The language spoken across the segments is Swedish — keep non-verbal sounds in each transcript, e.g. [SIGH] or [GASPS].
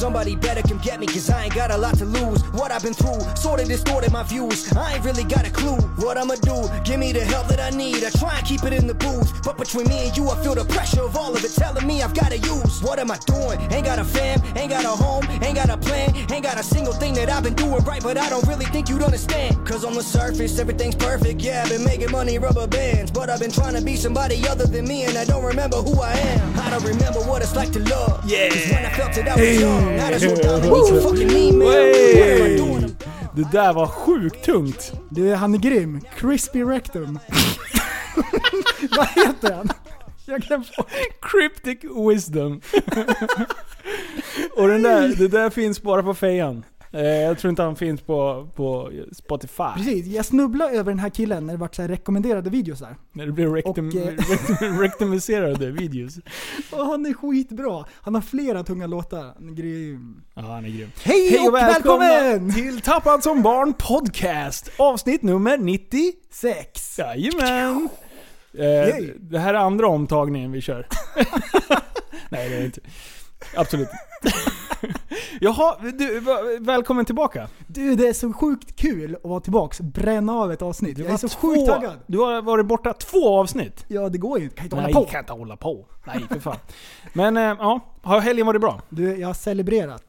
Somebody better come get me, cause I ain't got a lot to lose. What I've been through sorta distorted my views. I ain't really got a clue what I'ma do. Give me the help that I need. I try and keep it in the booth. But between me and you, I feel the pressure of all of it telling me I've gotta use. What am I doing? Ain't got a fam, ain't got a home, ain't got a plan, ain't got a single thing that I've been doing right, but I don't really think you'd understand. Cause on the surface, everything's perfect. Yeah, I've been making money rubber bands, but I've been trying to be somebody other than me, and I don't remember who I am. I don't remember what it's like to love. Yeah. Cause when I felt it, I was young. Det där var sjukt tungt. Du, han är grym. Crispy Rectum. [LAUGHS] Vad heter han? Jag glömde på. Cryptic wisdom. Och den där, det där finns bara på fejan. Eh, jag tror inte han finns på, på Spotify. Precis, jag snubblade över den här killen när det vart så rekommenderade videos där. När det blir rectum, Och, eh, [LAUGHS] videos. [LAUGHS] Och han är skitbra. Han har flera tunga låtar. Han är grym. Ja, han är grym. Hej, och välkommen! till Tappad som barn podcast. Avsnitt nummer 90. Sex. Jajamän. Eh, det här är andra omtagningen vi kör. [LAUGHS] Nej det är inte. Absolut inte. [LAUGHS] Jaha, du, välkommen tillbaka. Du, det är så sjukt kul att vara tillbaks. Bränna av ett avsnitt. Du Jag är så två- sjukt taggad. Du har varit borta två avsnitt. Ja, det går ju inte. Kan inte Nej, hålla på. kan inte hålla på. Nej, för fan. Men eh, ja, har helgen varit bra? Du, jag har celebrerat.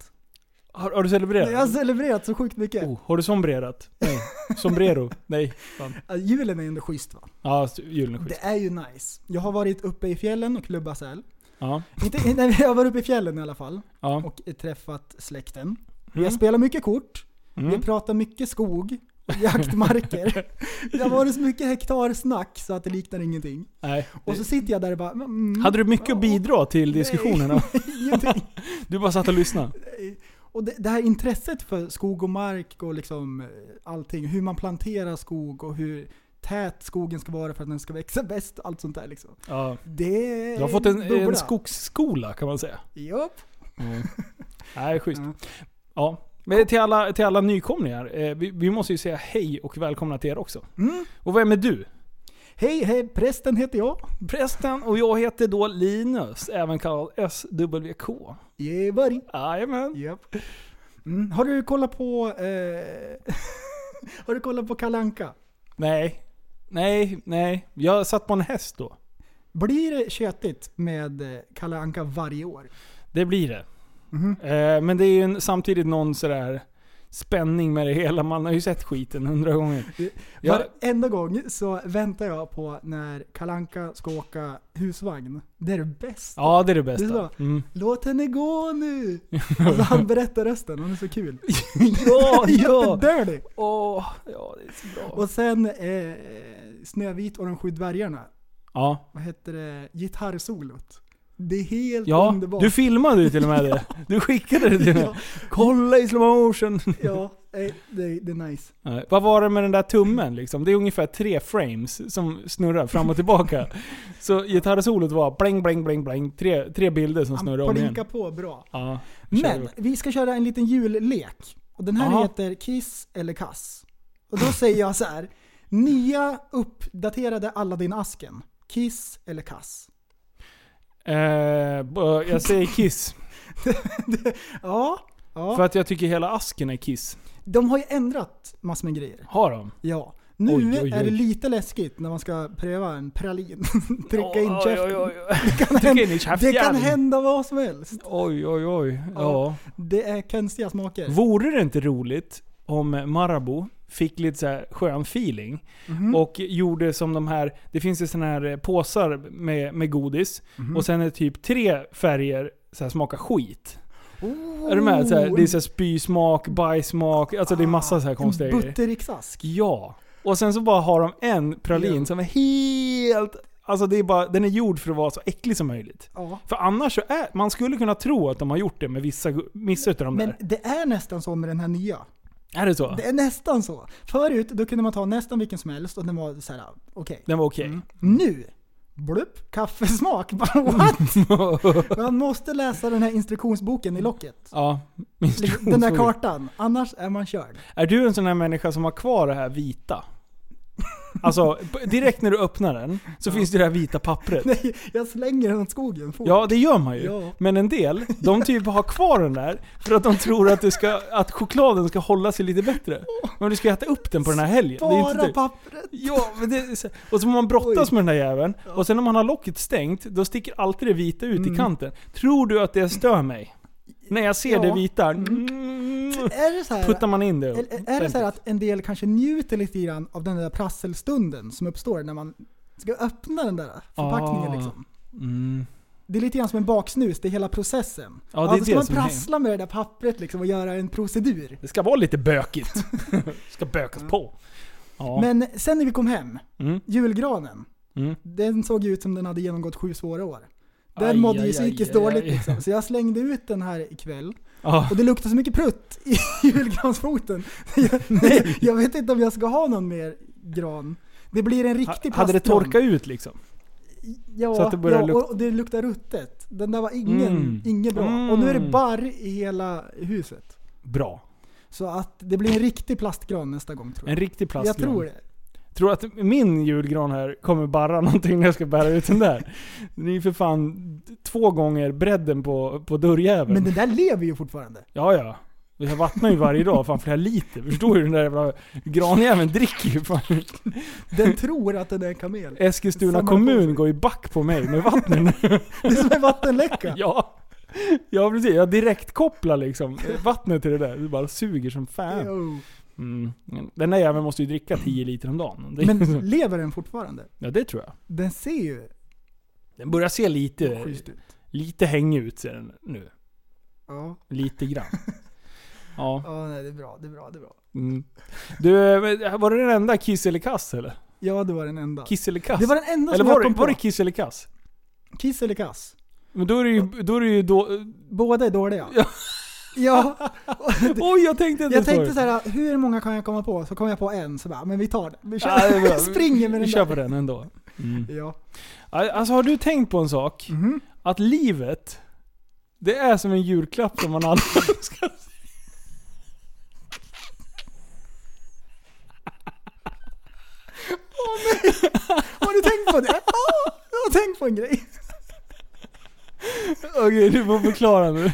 Har, har du celebrerat? Jag har celebrerat så sjukt mycket. Oh, har du sombrerat? Nej. Sombrero? Nej. Fan. Julen är ändå schysst va? Ja, julen är skit. Det är ju nice. Jag har varit uppe i fjällen och klubbat säl. Ja. Inte, [LAUGHS] nej, jag har varit uppe i fjällen i alla fall. Ja. Och träffat släkten. Vi Mm. har spelat mycket kort. Vi Mm. har pratat mycket skog. och Jaktmarker. [LAUGHS] Det har varit så mycket hektarsnack så att det liknar ingenting. Nej. Och så sitter jag där och bara... Mm, Hade du mycket att bidra till diskussionerna? [LAUGHS] Du bara satt och lyssnade? Och det, det här intresset för skog och mark och liksom eh, allting. Hur man planterar skog och hur tät skogen ska vara för att den ska växa bäst. Allt sånt där liksom. Ja. Det Du har fått en, en skogsskola kan man säga. Japp. Nej, schysst. Ja. Ja. Men till alla, till alla nykomlingar, eh, vi, vi måste ju säga hej och välkomna till er också. Mm. Och vem är du? Hej, hej, prästen heter jag. Prästen och jag heter då Linus, även kallad SWK. Yeah buddy. Jajamän. Japp. Mm. Har du kollat på... Eh, [LAUGHS] har du kollat på Kalanka? Nej. Nej, nej. Jag satt på en häst då. Blir det tjötigt med eh, Kalle Anka varje år? Det blir det. Mhm. Eh, men det är ju en, samtidigt någon sådär spänning med det hela. Man har ju sett skiten hundra gånger. Jag, Varenda gång så väntar jag på när Kalanka ska åka husvagn. Det är det bästa. ja, det är det Det är bästa. bra. Mm. Låt henne gå nu! [LAUGHS] Alltså han berättar rösten, han är så kul. [LAUGHS] Ja, ja! [LAUGHS] Jättedörlig! Åh, ja det är så bra. Och sen eh, Snövit och de sju dvärgarna. Ja, Vad heter det? Gitarrsolot. Det är helt ja underbart. du filmade ju till och med det. Du skickade det till mig. Ja. Kolla i slow motion. Ja, det, det är nice. Nej, Vad var det med den där tummen liksom? Det är ungefär tre frames som snurrar fram och tillbaka. Så gitarrsolot var bling, bling, bling, bling. Tre, tre bilder som snurrar om igen. på bra. Ja, Men vi. vi ska köra en liten jullek. Och den här Aha. heter Kiss eller Kass. Och då säger jag så här. Nya uppdaterade Aladdin-asken. Kiss eller Kass? Eh, b- jag säger Kiss. [LAUGHS] Ja, ja. För att jag tycker hela asken är Kiss. de har ju ändrat massor med grejer. Har de? Ja. Nu Oj, oj, oj. är det lite läskigt när man ska pröva en pralin. [LAUGHS] Trycka in käften. Det, kan hända, det kan hända vad som helst. Oj, oj, oj. Ja. Det är konstiga smaker. Vore det inte roligt om Marabou fick lite så här skön feeling Mhm. och gjorde som de här, det finns ju såna här eh, påsar med, med godis Mhm. och sen är det typ tre färger så här, smakar skit. Är du med? Så här, det är så här spysmak, bajsmak, alltså det är massa så här konstiga En grejer. buttericksask. Ja. Och sen så bara har de en pralin Ja. som är helt... Alltså det är bara, den är gjord för att vara så äcklig som möjligt. Ja. För annars så är, man skulle kunna tro att de har gjort det med vissa, vissa utav de Men där. det är nästan så med den här nya. Är det så? Det är nästan så. Förut, då kunde man ta nästan vilken som helst och den var så här, okej. Den var okej. Mm. Nu, blupp, kaffesmak. Bara, [LAUGHS] What? [LAUGHS] Man måste läsa den här instruktionsboken i locket. Ja. Den där kartan, annars är man körd. Är du en sån här människa som har kvar det här vita? Alltså, direkt när du öppnar den så finns det det här vita pappret. Nej, jag slänger den åt skogen fort. Ja, det gör man ju. Ja. Men en del, de typ har kvar den där för att de tror att, ska, att chokladen ska hålla sig lite bättre. Men du ska äta upp den på den här helgen. Bara det. pappret. Ja, men det och så får man brottas Oj. med den där jäveln. Och sen när man har locket stängt, då sticker alltid det vita ut Mm. i kanten. Tror du att det stör mig? När jag ser Ja. det vita, Mm. mm, Är det så här, puttar man in det. Eller är det så att en del kanske njuter lite grann av den där prasselstunden som uppstår när man ska öppna den där förpackningen Ah. liksom? Mm. Det är lite grann som en baksnus, det är hela processen. Ja, det är då ska det man som är prassla med det där pappret liksom och göra en procedur. Det ska vara lite bökigt. [LAUGHS] det ska bökas på. Ja. Men sen när vi kom hem, Mm. julgranen, Mm. den såg ut som den hade genomgått sju svåra år. Den Aj, mådde aj, ju psykiskt aj, dåligt aj. liksom. Så jag slängde ut den här ikväll. Ja. Och det luktar så mycket prutt i [LAUGHS] julgransfoten. Jag, Nej. jag vet inte om jag ska ha någon mer gran. Det blir en riktig Hade det plastgran. torkat ut liksom? Ja, så att det börjar ja och det luktar ruttet. Den där var ingen, Mm. inget bra. Mm. Och nu är det barr i hela huset. Bra. Så att det blir en riktig plastgran nästa gång tror jag. En riktig plastgran. jag tror det. Tror du att min julgran här kommer barra [LAUGHS] någonting när jag ska bära ut den där? Den är ju för fan två gånger bredden på, på dörrjäveln. Men den där lever ju fortfarande. Ja, ja. Jag vattnar ju varje dag, fan flera liter. Förstår du? Den där jävla granjäveln dricker ju fan. Den tror att den är en kamel. Eskilstuna Samlar på kommun går ju back på mig med vattnen. [LAUGHS] Det är som en vattenläcka. [LAUGHS] ja. Ja precis, jag direkt kopplar liksom vattnet till det där. Det bara suger som fan. Jo. Mm. Den där jäveln måste ju dricka 10 liter om dagen. Men lever den fortfarande? Ja det tror jag. Den ser ju Den börjar se lite, schysst ut. lite hängig ut ser den nu. Ja. Lite grann. [LAUGHS] Ja. ja, nej det är bra, det är bra, det är bra. Mm. Du, men var det den enda kiss eller kass eller? Ja, det var den enda. Kiss eller kass? Det var den enda eller som var det, var det kiss eller kass? Kiss eller kass? Men då är det ju, då är det ju då... Båda är dåliga. Ja. [LAUGHS] Oj jag tänkte inte Jag så. tänkte så här, hur många kan jag komma på? Så kom jag på en, så bara, men vi tar den. Vi kör. Ja, [LAUGHS] springer med Vi den kör där. på den ändå. Mm. Ja. Alltså har du tänkt på en sak? Mhm. Att livet, det är som en julklapp som man aldrig [LAUGHS] önskar sig. Har du tänkt på det? Ja, jag har tänkt på en grej. Okej, du får förklara nu.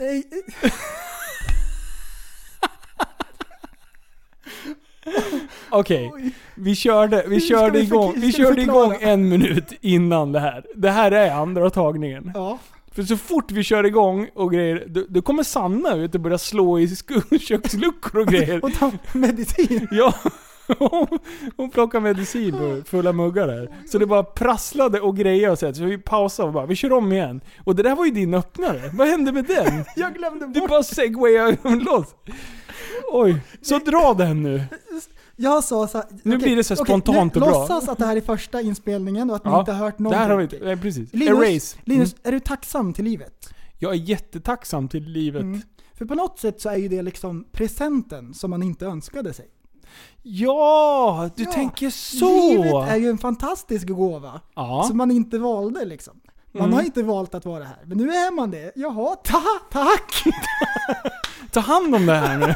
[LAUGHS] Okej, vi körde, vi körde vi igång, vi körde igång en minut innan det här. Det här är andra tagningen. Ja. För så fort vi kör igång och grejer, då, då kommer Sanna ut och börjar slå i [LAUGHS] köksluckor och grejer. Och ta medicin. Ja, hon- plockar medicin på fulla muggar där. Så det bara prasslade och grejade och så, så vi pausade och bara, vi kör om igen. Och det där var ju din öppnare. Vad hände med den? [LAUGHS] Jag glömde Du bort. bara segwayade loss. Oj, så dra den nu. Jag sa så här, Nu okej, blir det så okej, spontant och bra. Låtsas att det här är första inspelningen och att ni Ja, inte har hört Det någonting. här har vi inte, nej, precis. Linus, Erase. Linus, Mm. är du tacksam till livet? Jag är jättetacksam till livet. Mm. För på något sätt så är ju det liksom presenten som man inte önskade sig. Ja, du Ja, tänker så! Livet är ju en fantastisk gåva Ja. som man inte valde liksom. Man Mm. har inte valt att vara här, men nu är man det. Jaha, ta, tack! [LAUGHS] Ta hand om det här nu.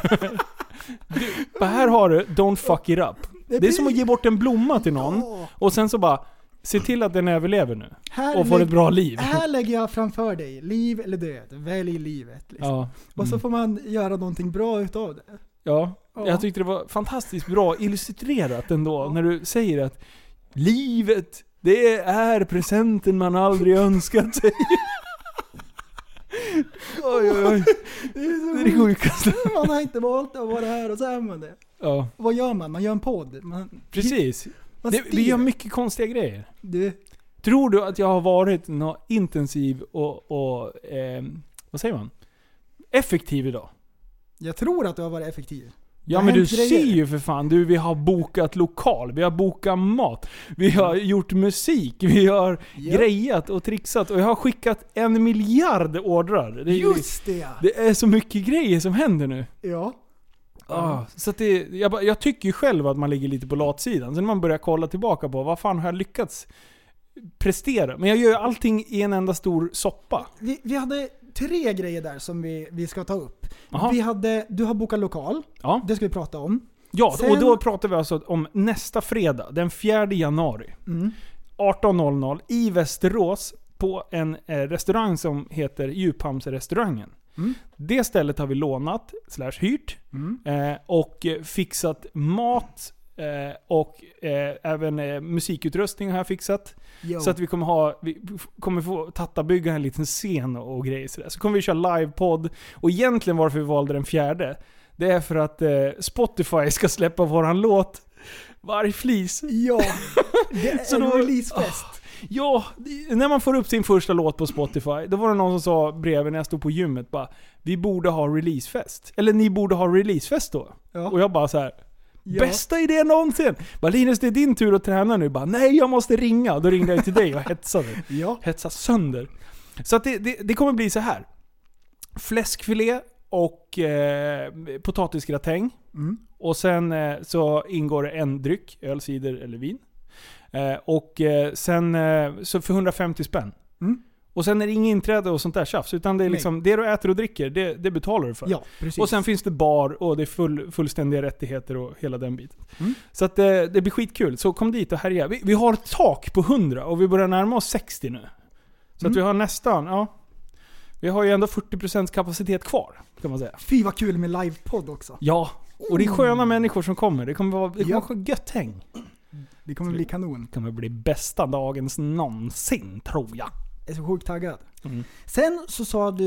Du, här har du, don't fuck it up. Det är som att ge bort en blomma till någon Ja. och sen så bara, se till att den överlever nu. Här, Och får ett bra liv. här lägger jag framför dig, liv eller död. Välj livet. Liksom. Ja. Och så Mm. får man göra någonting bra utav det. Ja. Ja. Jag tyckte det var fantastiskt bra illustrerat ändå när du säger att livet, det är presenten man aldrig önskat sig. [LAUGHS] oj, oj, oj. [LAUGHS] Det är Det är det sjukaste. Man har inte valt att vara här och så är man det. Ja, Vad gör man? Man gör en podd. Man, precis. Man Det, vi gör mycket konstiga grejer. Du, Tror du att jag har varit nå intensiv och, och ehm, vad säger man? Effektiv idag. Jag tror att du har varit effektiv. Ja men du ser ju för fan, du vi har bokat lokal, vi har bokat mat, vi har gjort musik, vi har Ja. grejat och trixat och jag har skickat en miljard ordrar. Det är, Just det! det är så mycket grejer som händer nu. Ja. Ah, så det, jag, jag tycker ju själv att man ligger lite på latsidan. Sen när man börjar kolla tillbaka på vad fan har jag lyckats prestera? Men jag gör ju allting i en enda stor soppa. Vi, vi hade tre grejer där som vi, vi ska ta upp. Vi hade, du har bokat lokal, Ja, det ska vi prata om. ja Sen- och då pratar vi alltså om nästa fredag, den 4 januari. Mm. 18.00 i Västerås på en eh, restaurang som heter Djuphamnsrestaurangen. Mm. Det stället har vi lånat, slash hyrt, Mm. eh, och fixat mat eh, och eh, även eh, musikutrustning har jag fixat. Jo. Så att vi kommer ha, vi kommer få tatta bygga en liten scen och, och grejer sådär. Så kommer vi köra livepodd. Och egentligen varför vi valde den fjärde, det är för att eh, Spotify ska släppa våran låt Vargflis. Ja, [LAUGHS] det är Så en då- releasefest. Ja, det- när man får upp sin första låt på Spotify, då var det någon som sa bredvid när jag stod på gymmet bara Vi borde ha releasefest. Eller ni borde ha releasefest då. Ja. Och jag bara så här. Ja. Bästa idén någonsin! Bara Linus det är din tur att träna nu. Bara nej jag måste ringa. Då ringde jag till dig och hetsade. [LAUGHS] Ja. Hetsa sönder. Så det, det, det kommer bli så här. Fläskfilé och eh, potatisgratäng. Mm. Och sen eh, så ingår det en dryck, öl, cider eller vin. Eh, och eh, sen eh, så för 150 spänn. Mm. Och sen är det inget inträde och sånt där tjafs. Utan det är liksom, det du äter och dricker, det, det betalar du för. ja, precis. Och sen finns det bar och det är full, fullständiga rättigheter och hela den biten. Mm. Så att eh, det blir skitkul. Så kom dit och härja. Vi, vi har ett tak på 100 och vi börjar närma oss 60 nu. Så att Mm. vi har nästan, ja. Vi har ju ändå 40% kapacitet kvar, kan man säga. Fy vad kul med livepodd också. Ja, och det är sköna människor som kommer. Det kommer vara, det kommer Ja. vara gött häng. Det kommer bli kanon. Det kommer bli bästa dagens någonsin, tror jag. Är så sjukt taggad. Mm. Sen så sa du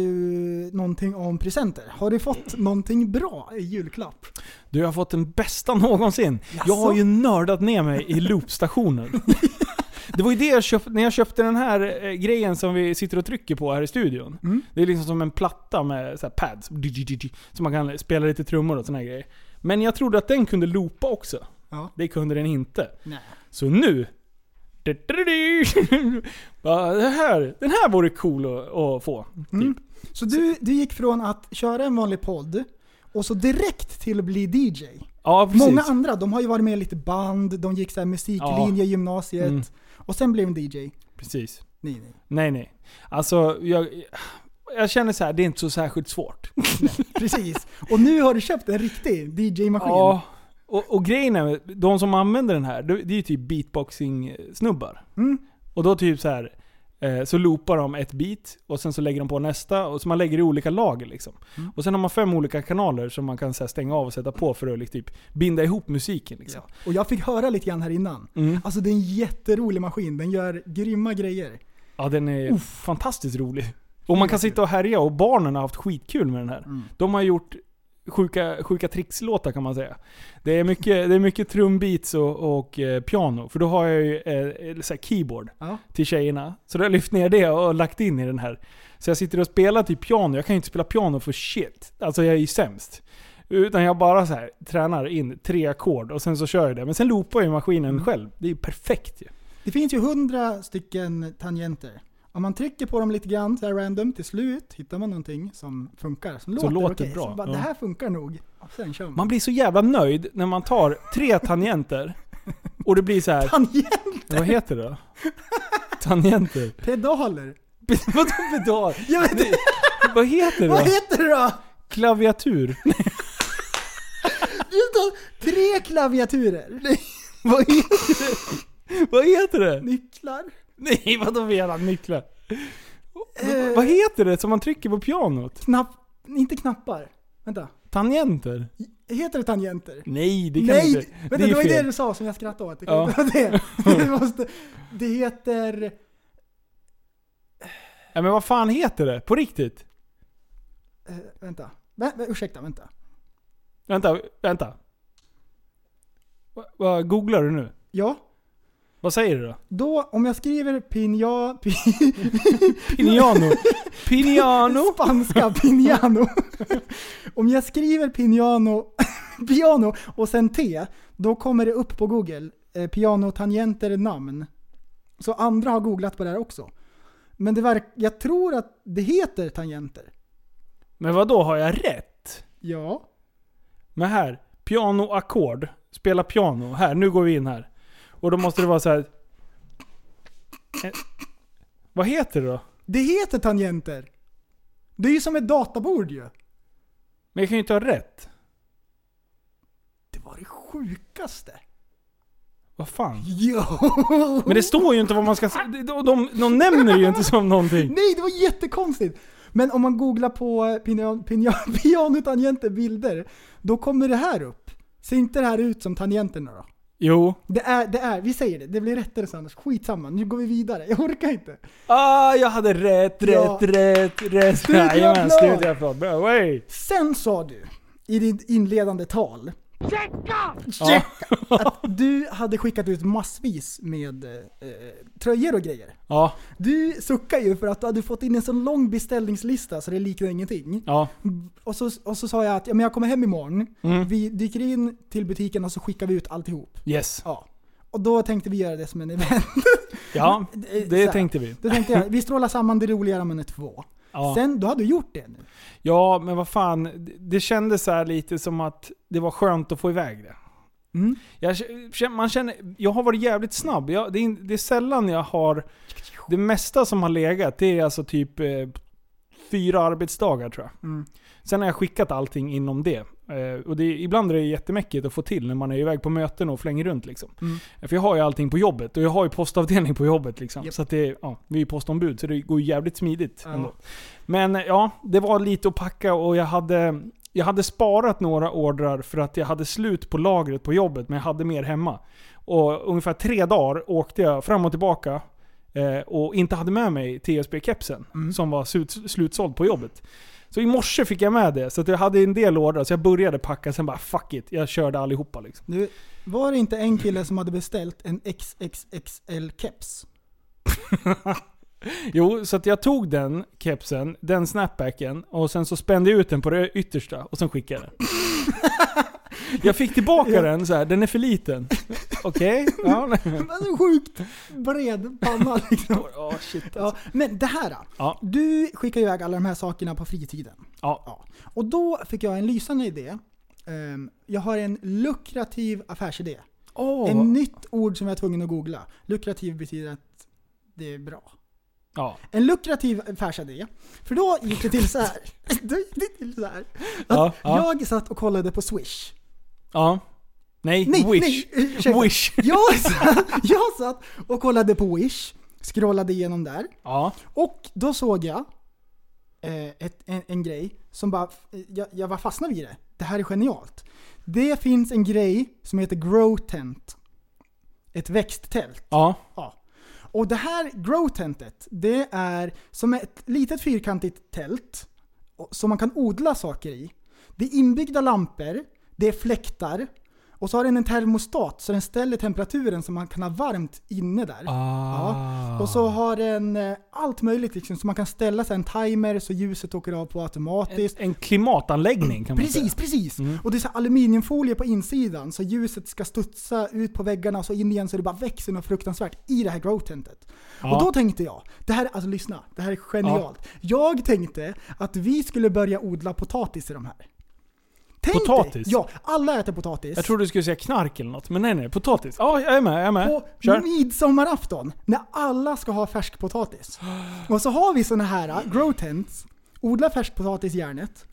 någonting om presenter. Har du fått någonting bra i julklapp? Du, jag har fått den bästa någonsin. Jaså? Jag har ju nördat ner mig i loopstationen. [LAUGHS] Det var ju det jag köpte, när jag köpte den här eh, grejen som vi sitter och trycker på här i studion. Mm. Det är liksom som en platta med så pads. Så man kan spela lite trummor och såna här grejer. Men jag trodde att den kunde loopa också. Ja. Det kunde den inte. Nej. Så nu... [LAUGHS] Bara, det här, den här vore cool att, att få. Mm. Typ. Så du, du gick från att köra en vanlig podd och så direkt till att bli DJ. Ja. Många andra, de har ju varit med i lite band, de gick så här musiklinje i gymnasiet. Mm. Och sen blev de DJ. Precis. Nej, nej. Nej, nej. Alltså, jag, jag känner så här, det är inte så särskilt svårt. [LAUGHS] Precis. Och nu har du köpt en riktig DJ-maskin. Ja. Och, och grejen är, de som använder den här, det är ju typ beatboxing-snubbar. Mm. Och då typ så här eh, så loopar de ett beat och sen så lägger de på nästa och så man lägger i olika lager liksom. Mm. Och sen har man fem olika kanaler som man kan så här, stänga av och sätta på för att liksom, typ, binda ihop musiken liksom. Ja. Och jag fick höra lite grann här innan. Mm. Alltså det är en jätterolig maskin, den gör grymma grejer. Ja, den är fantastiskt rolig. Och man kan sitta och härja och barnen har haft skitkul med den här. Mm. De har gjort sjuka, sjuka tricks-låtar kan man säga. Det är mycket, det är mycket trumbeats och, och eh, piano. För då har jag ju eh, så här keyboard Ja. till tjejerna. Så då har jag lyft ner det och lagt in i den här. Så jag sitter och spelar till piano. Jag kan ju inte spela piano för shit. Alltså jag är ju sämst. Utan jag bara så här tränar in tre ackord och sen så kör jag det. Men sen loopar ju maskinen Mm. själv. Det är ju perfekt ju. Det finns ju hundra stycken tangenter. Om man trycker på dem lite grann så här random, till slut hittar man någonting som funkar. Som låter, låter okej. bra, Så bara, ja. Det här funkar nog. Och sen kör man. Man blir så jävla nöjd när man tar tre [LAUGHS] tangenter och det blir så här. Tangenter! Vad heter det då? Tangenter. Pedaler! [LAUGHS] Vadå pedal? Jag vet inte, Vad heter det vad då? heter det då? Klaviatur? Det står tre klaviaturer. Vad heter det? Vad heter det? Nycklar. [LAUGHS] Nej, vadå menar nycklar? Eh. Vad heter det som man trycker på pianot? Knapp, inte knappar. Vänta. Tangenter? Heter det tangenter? Nej, det kan Nej! inte. Vänta, det är det var ju det du sa som jag skrattade åt. Det, Ja. det. [LAUGHS] Det, måste, det heter... Ja, men vad fan heter det? På riktigt? eh, vänta. Vä, vä, ursäkta, vänta. Vänta, vänta. Va- Vad googlar du nu? Ja. Vad säger du då? Då, om jag skriver pinja... Pi, [LAUGHS] Piniano. Piniano. [LAUGHS] spanska pinjano. om jag skriver pinjano, [LAUGHS] piano och sen T, då kommer det upp på google. Eh, pianotangenter namn. Så andra har googlat på det här också. Men det verk, jag tror att det heter tangenter. Men vad då har jag rätt? Ja. Men här, pianoackord. Spela piano. Här, nu går vi in här. Och då måste det vara så här. Eh, vad heter det då? Det heter tangenter. Det är ju som ett databord ju. Men jag kan ju inte ha rätt. Det var det sjukaste. Vad fan? Ja. Men det står ju inte vad man ska säga. De, de, de nämner ju inte som någonting. Nej, det var jättekonstigt. Men om man googlar på piano, [LAUGHS] pianotangenter bilder, då kommer det här upp. Ser inte det här ut som tangenterna då? Jo. Det är, det är, vi säger det, det blir rättare sen. Skitsamma, nu går vi vidare. Jag orkar inte. Ah, jag hade rätt, rätt, Ja. rätt, rätt. Studieapplåd. Studieapplåd. Bra, way. Sen sa du i ditt inledande tal Ja. att du hade skickat ut massvis med eh, tröjor och grejer. Ja, Du suckar ju för att du hade fått in en så lång beställningslista så det liknar ingenting. ja. Och så, och så sa jag att ja, men jag kommer hem imorgon, Mm. vi dyker in till butiken och så skickar vi ut alltihop. Yes. Ja. Och då tänkte vi göra det som en event. Ja, [LAUGHS] det tänkte vi. Då tänkte jag, vi strålar samman det roligare man är två. Ja. Sen, då hade du gjort det nu. ja, men vad fan. Det- kändes så här lite som att det var skönt att få iväg det. Mm. Jag, man känner, jag har varit jävligt snabb. Jag, det, är, det är sällan jag har... Det mesta som har legat, det är alltså typ eh, fyra arbetsdagar tror jag. Mm. Sen har jag skickat allting inom det. Eh, och det, ibland är det jättemäckigt att få till när man är iväg på möten och flänger runt. Liksom. Mm. För jag har ju allting på jobbet och jag har ju postavdelning på jobbet. Liksom. Japp. Så det, ja, vi är ju postombud så det går jävligt smidigt Ja. ändå. Men eh, ja, det var lite att packa och jag hade, jag hade sparat några ordrar för att jag hade slut på lagret på jobbet men jag hade mer hemma. Och ungefär tre dagar åkte jag fram och tillbaka eh, och inte hade med mig TSB-kepsen Mm. som var slut, slutsåld på jobbet. Så i morse fick jag med det, så jag hade en del ordrar. Så jag började packa, sen bara fuck it. Jag körde allihopa liksom. Du, var det inte en kille som hade beställt en XXXL-keps? [LAUGHS] Jo, så jag tog den kepsen, den snapbacken, och sen så spände jag ut den på det yttersta och sen skickade jag den. [LAUGHS] Jag fick tillbaka den så här. den är för liten. Okej? Ja, nej. [LAUGHS] Den är sjukt bred panna liksom. Åh, shit alltså. Ja, men det här då. Ja. Du skickar iväg alla de här sakerna på fritiden. Ja. Och då fick jag en lysande idé. Ehm, jag har en lukrativ affärsidé. Åh, En nytt ord som jag är tvungen att googla. Lukrativ betyder att det är bra. ja. En lukrativ affärsidé. För då gick det till så här. [LAUGHS] Då gick det till så här. Att Ja, ja. Jag satt och kollade på Swish. Ja. Nej, Nej, Wish. nej, ursäkta. Wish. [LAUGHS] Jag satt, jag satt och kollade på Wish. Scrollade igenom där. Ja. Och då såg jag eh, ett, en, en grej som bara, jag, jag var fastnad vid det. Det här är genialt. Det finns en grej som heter Grow Tent. Ett växttält. Ja. Ja. Och det här Grow Tentet, det är som ett litet fyrkantigt tält som man kan odla saker i. Det är inbyggda lampor, det är fläktar och så har den en termostat så den ställer temperaturen så man kan ha varmt inne där. Ah. Ja. Och så har den eh, allt möjligt liksom, så man kan ställa sig en timer så ljuset åker av på En, automatiskt. en klimatanläggning kan man Precis, säga. precis! Mm. Och det är så aluminiumfolie på insidan så ljuset ska studsa ut på väggarna och så in igen så det bara växer något fruktansvärt i det här grow-tentet. Ja. Och då tänkte jag, det här, alltså lyssna, det här är genialt. Jag tänkte att vi skulle börja odla potatis i de här. Tänk Potatis? Dig, ja, alla äter potatis. Jag trodde du skulle säga knark eller något, men nej nej, potatis. Ja, jag är med, jag är med. På Kör. midsommarafton, när alla ska ha färskpotatis. Och så har vi såna här uh, grow tents, odla färskpotatis i järnet.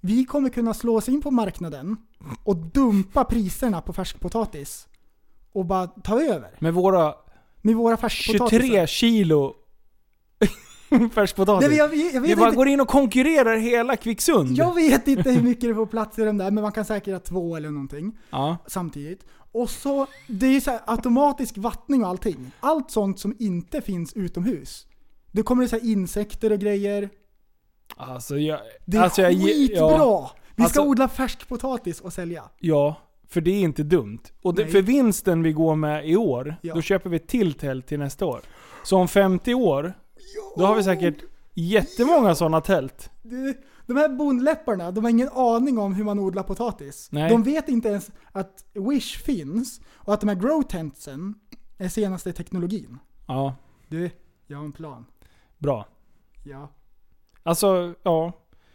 Vi kommer kunna slå oss in på marknaden och dumpa priserna på färskpotatis. Och bara ta över Med våra med våra färskpotatisar. 23 kilo [LAUGHS] färskpotatis. Nej, jag, jag, jag, Vi bara inte, går in och konkurrerar hela Kvicksund. jag vet inte hur mycket det får plats i de där, men man kan säkert ha två eller någonting Ja. samtidigt. Och så, det är så här automatisk vattning och allting. Allt sånt som inte finns utomhus. Det kommer så insekter och grejer. Alltså jag... Det är alltså, skitbra! Ja, Vi ska Alltså- odla färskpotatis och sälja. ja, För det är inte dumt. Och det, för vinsten vi går med i år, Ja. då köper vi ett till tält till nästa år. Så om 50 år, då har vi säkert jättemånga sådana tält. Du, de här bondläpparna, de har ingen aning om hur man odlar potatis. Nej. De vet inte ens att Wish finns och att de här grow tentsen är senaste teknologin. Ja, Du, jag har en plan. bra. Ja. Alltså, ja.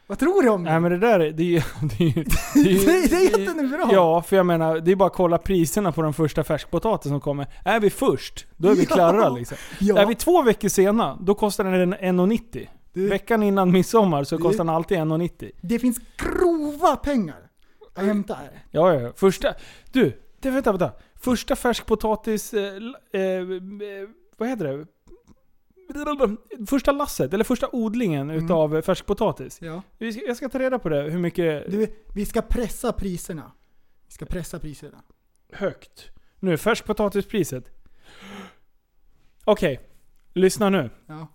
Vad tror du om det? Nej men det där är, det är ju... [LAUGHS] Det är, ju- det är, ju- det, det är jättebra! Ja, för jag menar, det är bara att kolla priserna på den första färskpotatisen som kommer. Är vi först, då är vi [LAUGHS] Ja. klara liksom. Ja. Är vi två veckor sena, då kostar den 1,90. Du, Veckan innan midsommar så kostar den alltid 1,90. det finns grova pengar att hämta här. Ja, ja. Första... Du, det, vänta, vänta. Första färskpotatis... Eh, eh, eh, vad heter det? Första lasset, eller första odlingen Mm. utav färskpotatis. Ja. Jag ska ta reda på det, hur mycket Du, vi ska pressa priserna. Vi ska pressa priserna. högt. Nu, färskpotatispriset. Okej, lyssna nu. Ja.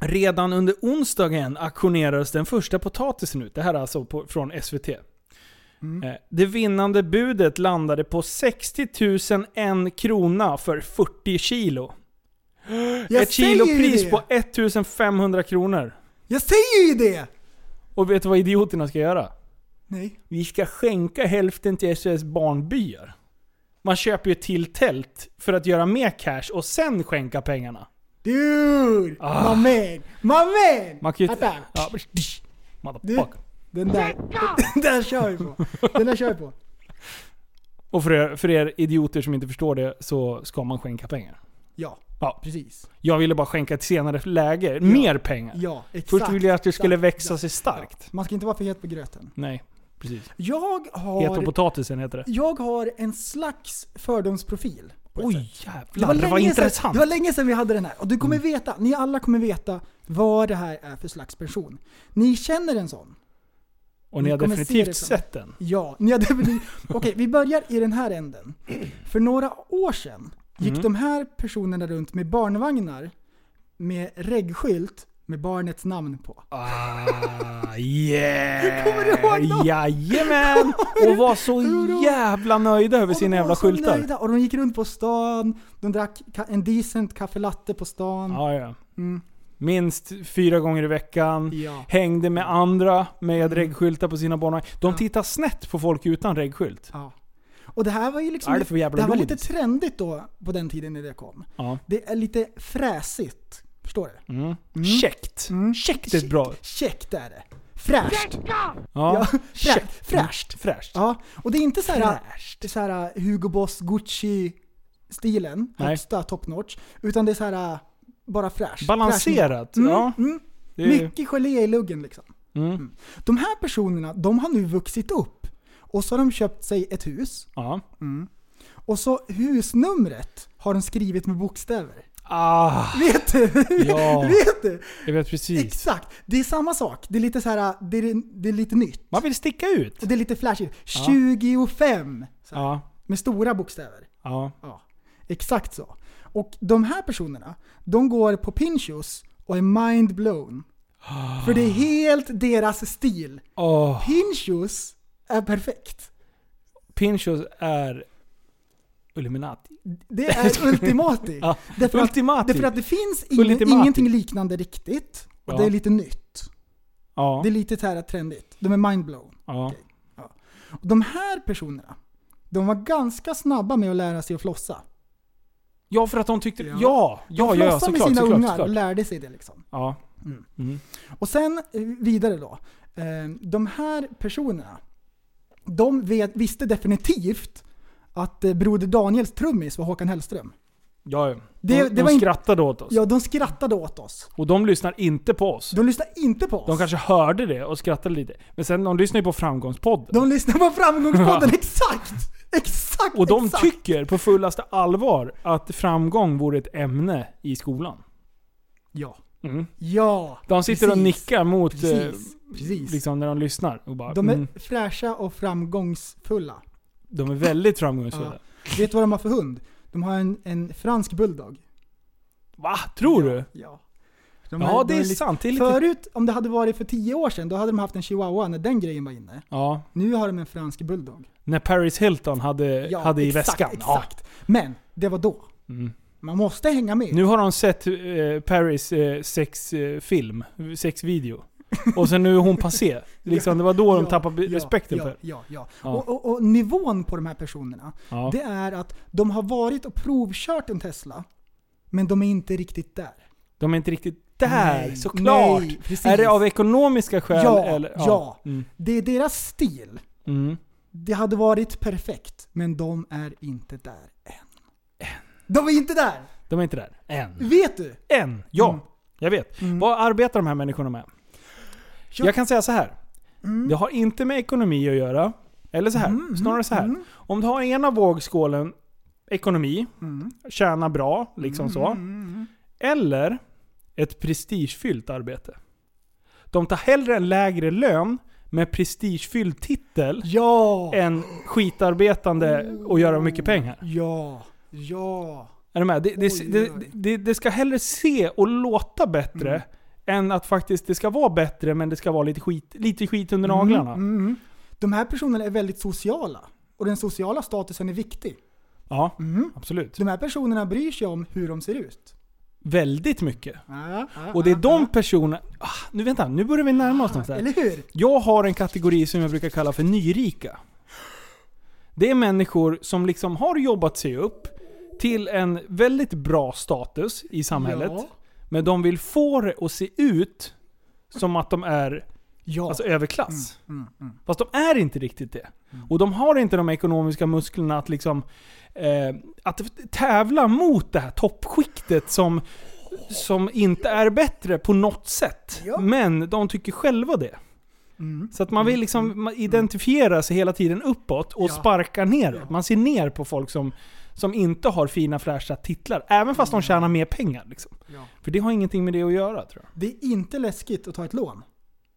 Redan under onsdagen auktionerades den första potatisen ut. Det här är alltså på, från SVT. Mm. Eh, Det vinnande budet landade på 60 001 krona för 40 kilo. Jag Ett säger ju kilopris det! på 1500 kronor. Jag säger ju det! Och vet du vad idioterna ska göra? Nej. Vi ska skänka hälften till SOS Barnbyar. Man köper ju till tält för att göra mer cash och sen skänka pengarna. Dude! Ah. My man! My man! Man kan ju... Vänta. Ja, men- Motherfucker. Den där, [LAUGHS] den där kör vi på. Den där kör vi på. Och för er, för er idioter som inte förstår det så ska man skänka pengar. Ja, Ja. precis. Jag ville bara skänka ett senare läge. Mer pengar. Ja, exakt. Först ville jag att det skulle växa exakt. sig starkt. Man ska inte vara för het på gröten. Nej, precis. Jag Het på har, potatisen heter det. jag har en slags fördomsprofil. Oj jävlar, det var, länge intressant. Sedan, det var länge sedan vi hade den här. Och du kommer veta, ni alla kommer veta vad det här är för slags person. Ni känner en sån. och ni har ni se definitivt det som- sett den. Ja, ni har definitivt... [LAUGHS] Okej, vi börjar i den här änden. För några år sedan gick Mm. de här personerna runt med barnvagnar med reggskylt med barnets namn på. Ah, [LAUGHS] yeah! Kommer du ihåg dem? Jajamän! Och var så jävla nöjda över sina jävla skyltar. nöjda, Och de gick runt på stan, de drack en decent kaffe latte på stan. Ja, ja. Mm. Minst fyra gånger i veckan. Ja. Hängde med andra med Mm. reggskyltar på sina barn. De Ja. tittar snett på folk utan reggskylt. ja. Och det här var ju liksom... Det jävla det här var lite trendigt då, på den tiden när det kom. Ja. Det är lite fräsigt. Förstår du? Mm. Mm. Käckt. Mm. Käckt är ett bra... Käckt är det. Fräscht. Ja. Ja, frä, Käckt. fräscht. Fräscht. Ja, och det är inte så här, Fräscht. det är så här Hugo Boss Gucci-stilen, högsta top notch. Utan det är så här bara fräscht. Balanserat. Mm, Ja. mm. Det Mycket gelé i luggen liksom. mm. De här personerna, de har nu vuxit upp. Och så har de köpt sig ett hus. Ja. Och så husnumret har de skrivit med bokstäver. Ah, Vet du? Ja. [LAUGHS] Vet du? jag vet precis. Exakt. Det är samma sak. Det är lite så här, det är, det är lite nytt. Man vill sticka ut. Och det är lite flashigt. 25! Så här, Ja. Med stora bokstäver. Ja. Ja, exakt så. Och de här personerna, de går på Pinchos och är mind blown. För det är helt deras stil. Åh. Pinchos är perfekt. Pinchos är Illuminati. Det är [LAUGHS] ultimati. Ja. Därför, att, Ultimati. därför att det finns ingen, ingenting liknande riktigt. Och Ja. det är lite nytt. Ja. Det är lite här trendigt. De är mind blown. ja. Och de här personerna, de var ganska snabba med att lära sig att flossa. Ja, för att de tyckte... Ja. Ja, ja, De ja, ja, flossade med såklart, sina såklart, ungar och såklart. lärde sig det liksom. Ja. Mm. Mm. Och sen eh, vidare då. Eh, De här personerna, de vet, visste definitivt att eh, Broder Daniels trummis var Håkan Hellström. Ja. Det- de det de skrattade åt oss. Ja, de skrattade åt oss. Och de lyssnar inte på oss. De lyssnade inte på oss. De kanske hörde det och skrattade lite. Men sen, de lyssnar ju på Framgångspodden. De lyssnade på Framgångspodden, [LAUGHS] exakt! Exakt! och de exakt. tycker på fullaste allvar att framgång vore ett ämne i skolan. Ja. Mm. Ja. De sitter och precis. nickar mot... eh, Precis. Liksom när de lyssnar. Och bara, De är mm, fräscha och framgångsfulla. de är väldigt framgångsfulla. Vet du vad de har för hund? De har en, en fransk bulldog. Va? Tror ja, du? Ja. De Ja, de det är lite- sant. Det är lite... Förut, om det hade varit för tio år sedan, då hade de haft en chihuahua när den grejen var inne. Ja, Nu har de en fransk bulldog. när Paris Hilton hade, hade i exakt, väskan. Exakt. Men, det var då. Ja. Mm. Man måste hänga med. Nu har de sett eh, Paris eh, sexfilm, sexvideo. Och sen nu är hon passé. [LAUGHS] Liksom, det var då de Ja, tappade ja, respekten ja, för. Ja, ja. Ja. Och, och, och nivån på de här personerna, det är att de har varit och provkört en Tesla, men de är inte riktigt där. De är inte riktigt där, Nej, såklart! nej, är det av ekonomiska skäl? Ja, eller? ja. Mm. Det är deras stil. Mm. Det hade varit perfekt, men de är inte där än. De är inte där! De är inte där. Än. Vet du? Än! Ja, Mm. jag vet. Mm. Vad arbetar de här människorna med? Ja. Jag kan säga så här. Mm. Det har inte med ekonomi att göra. Eller så här. Mm, Snarare så här. mm. Om du har ena vågskålen ekonomi, Mm. tjäna bra, liksom så. Mm. Eller ett prestigefyllt arbete. De tar hellre en lägre lön med prestigefylld titel Ja! än skitarbetande och göra mycket pengar. Ja! Ja! Är du med? Det, det, det, det, ska hellre se och låta bättre Mm. Än att faktiskt det ska vara bättre men det ska vara lite skit, lite skit under naglarna. Mm, mm. De här personerna är väldigt sociala. Och den sociala statusen är viktig. Ja, Mm. absolut. De här personerna bryr sig om hur de ser ut. Väldigt mycket. Ja, ja, Och det är de personerna... Ah, nu vänta, nu börjar vi närma oss någonstans. Eller hur? Jag har en kategori som jag brukar kalla för nyrika. Det är människor som liksom har jobbat sig upp till en väldigt bra status i samhället. Ja. Men de vill få det att se ut som att de är Ja. alltså, överklass. mm, mm. Fast de är inte riktigt det. Och de har inte de ekonomiska musklerna att liksom eh, att tävla mot det här toppskiktet som, som inte är bättre på något sätt. Ja. Men de tycker själva det. Mm. Så att man vill liksom man identifiera sig hela tiden uppåt och Ja. sparka neråt. Man ser ner på folk som, som inte har fina fräscha titlar. Även fast de tjänar mer pengar. Liksom. Ja. För det har ingenting med det att göra tror jag. Det är inte läskigt att ta ett lån.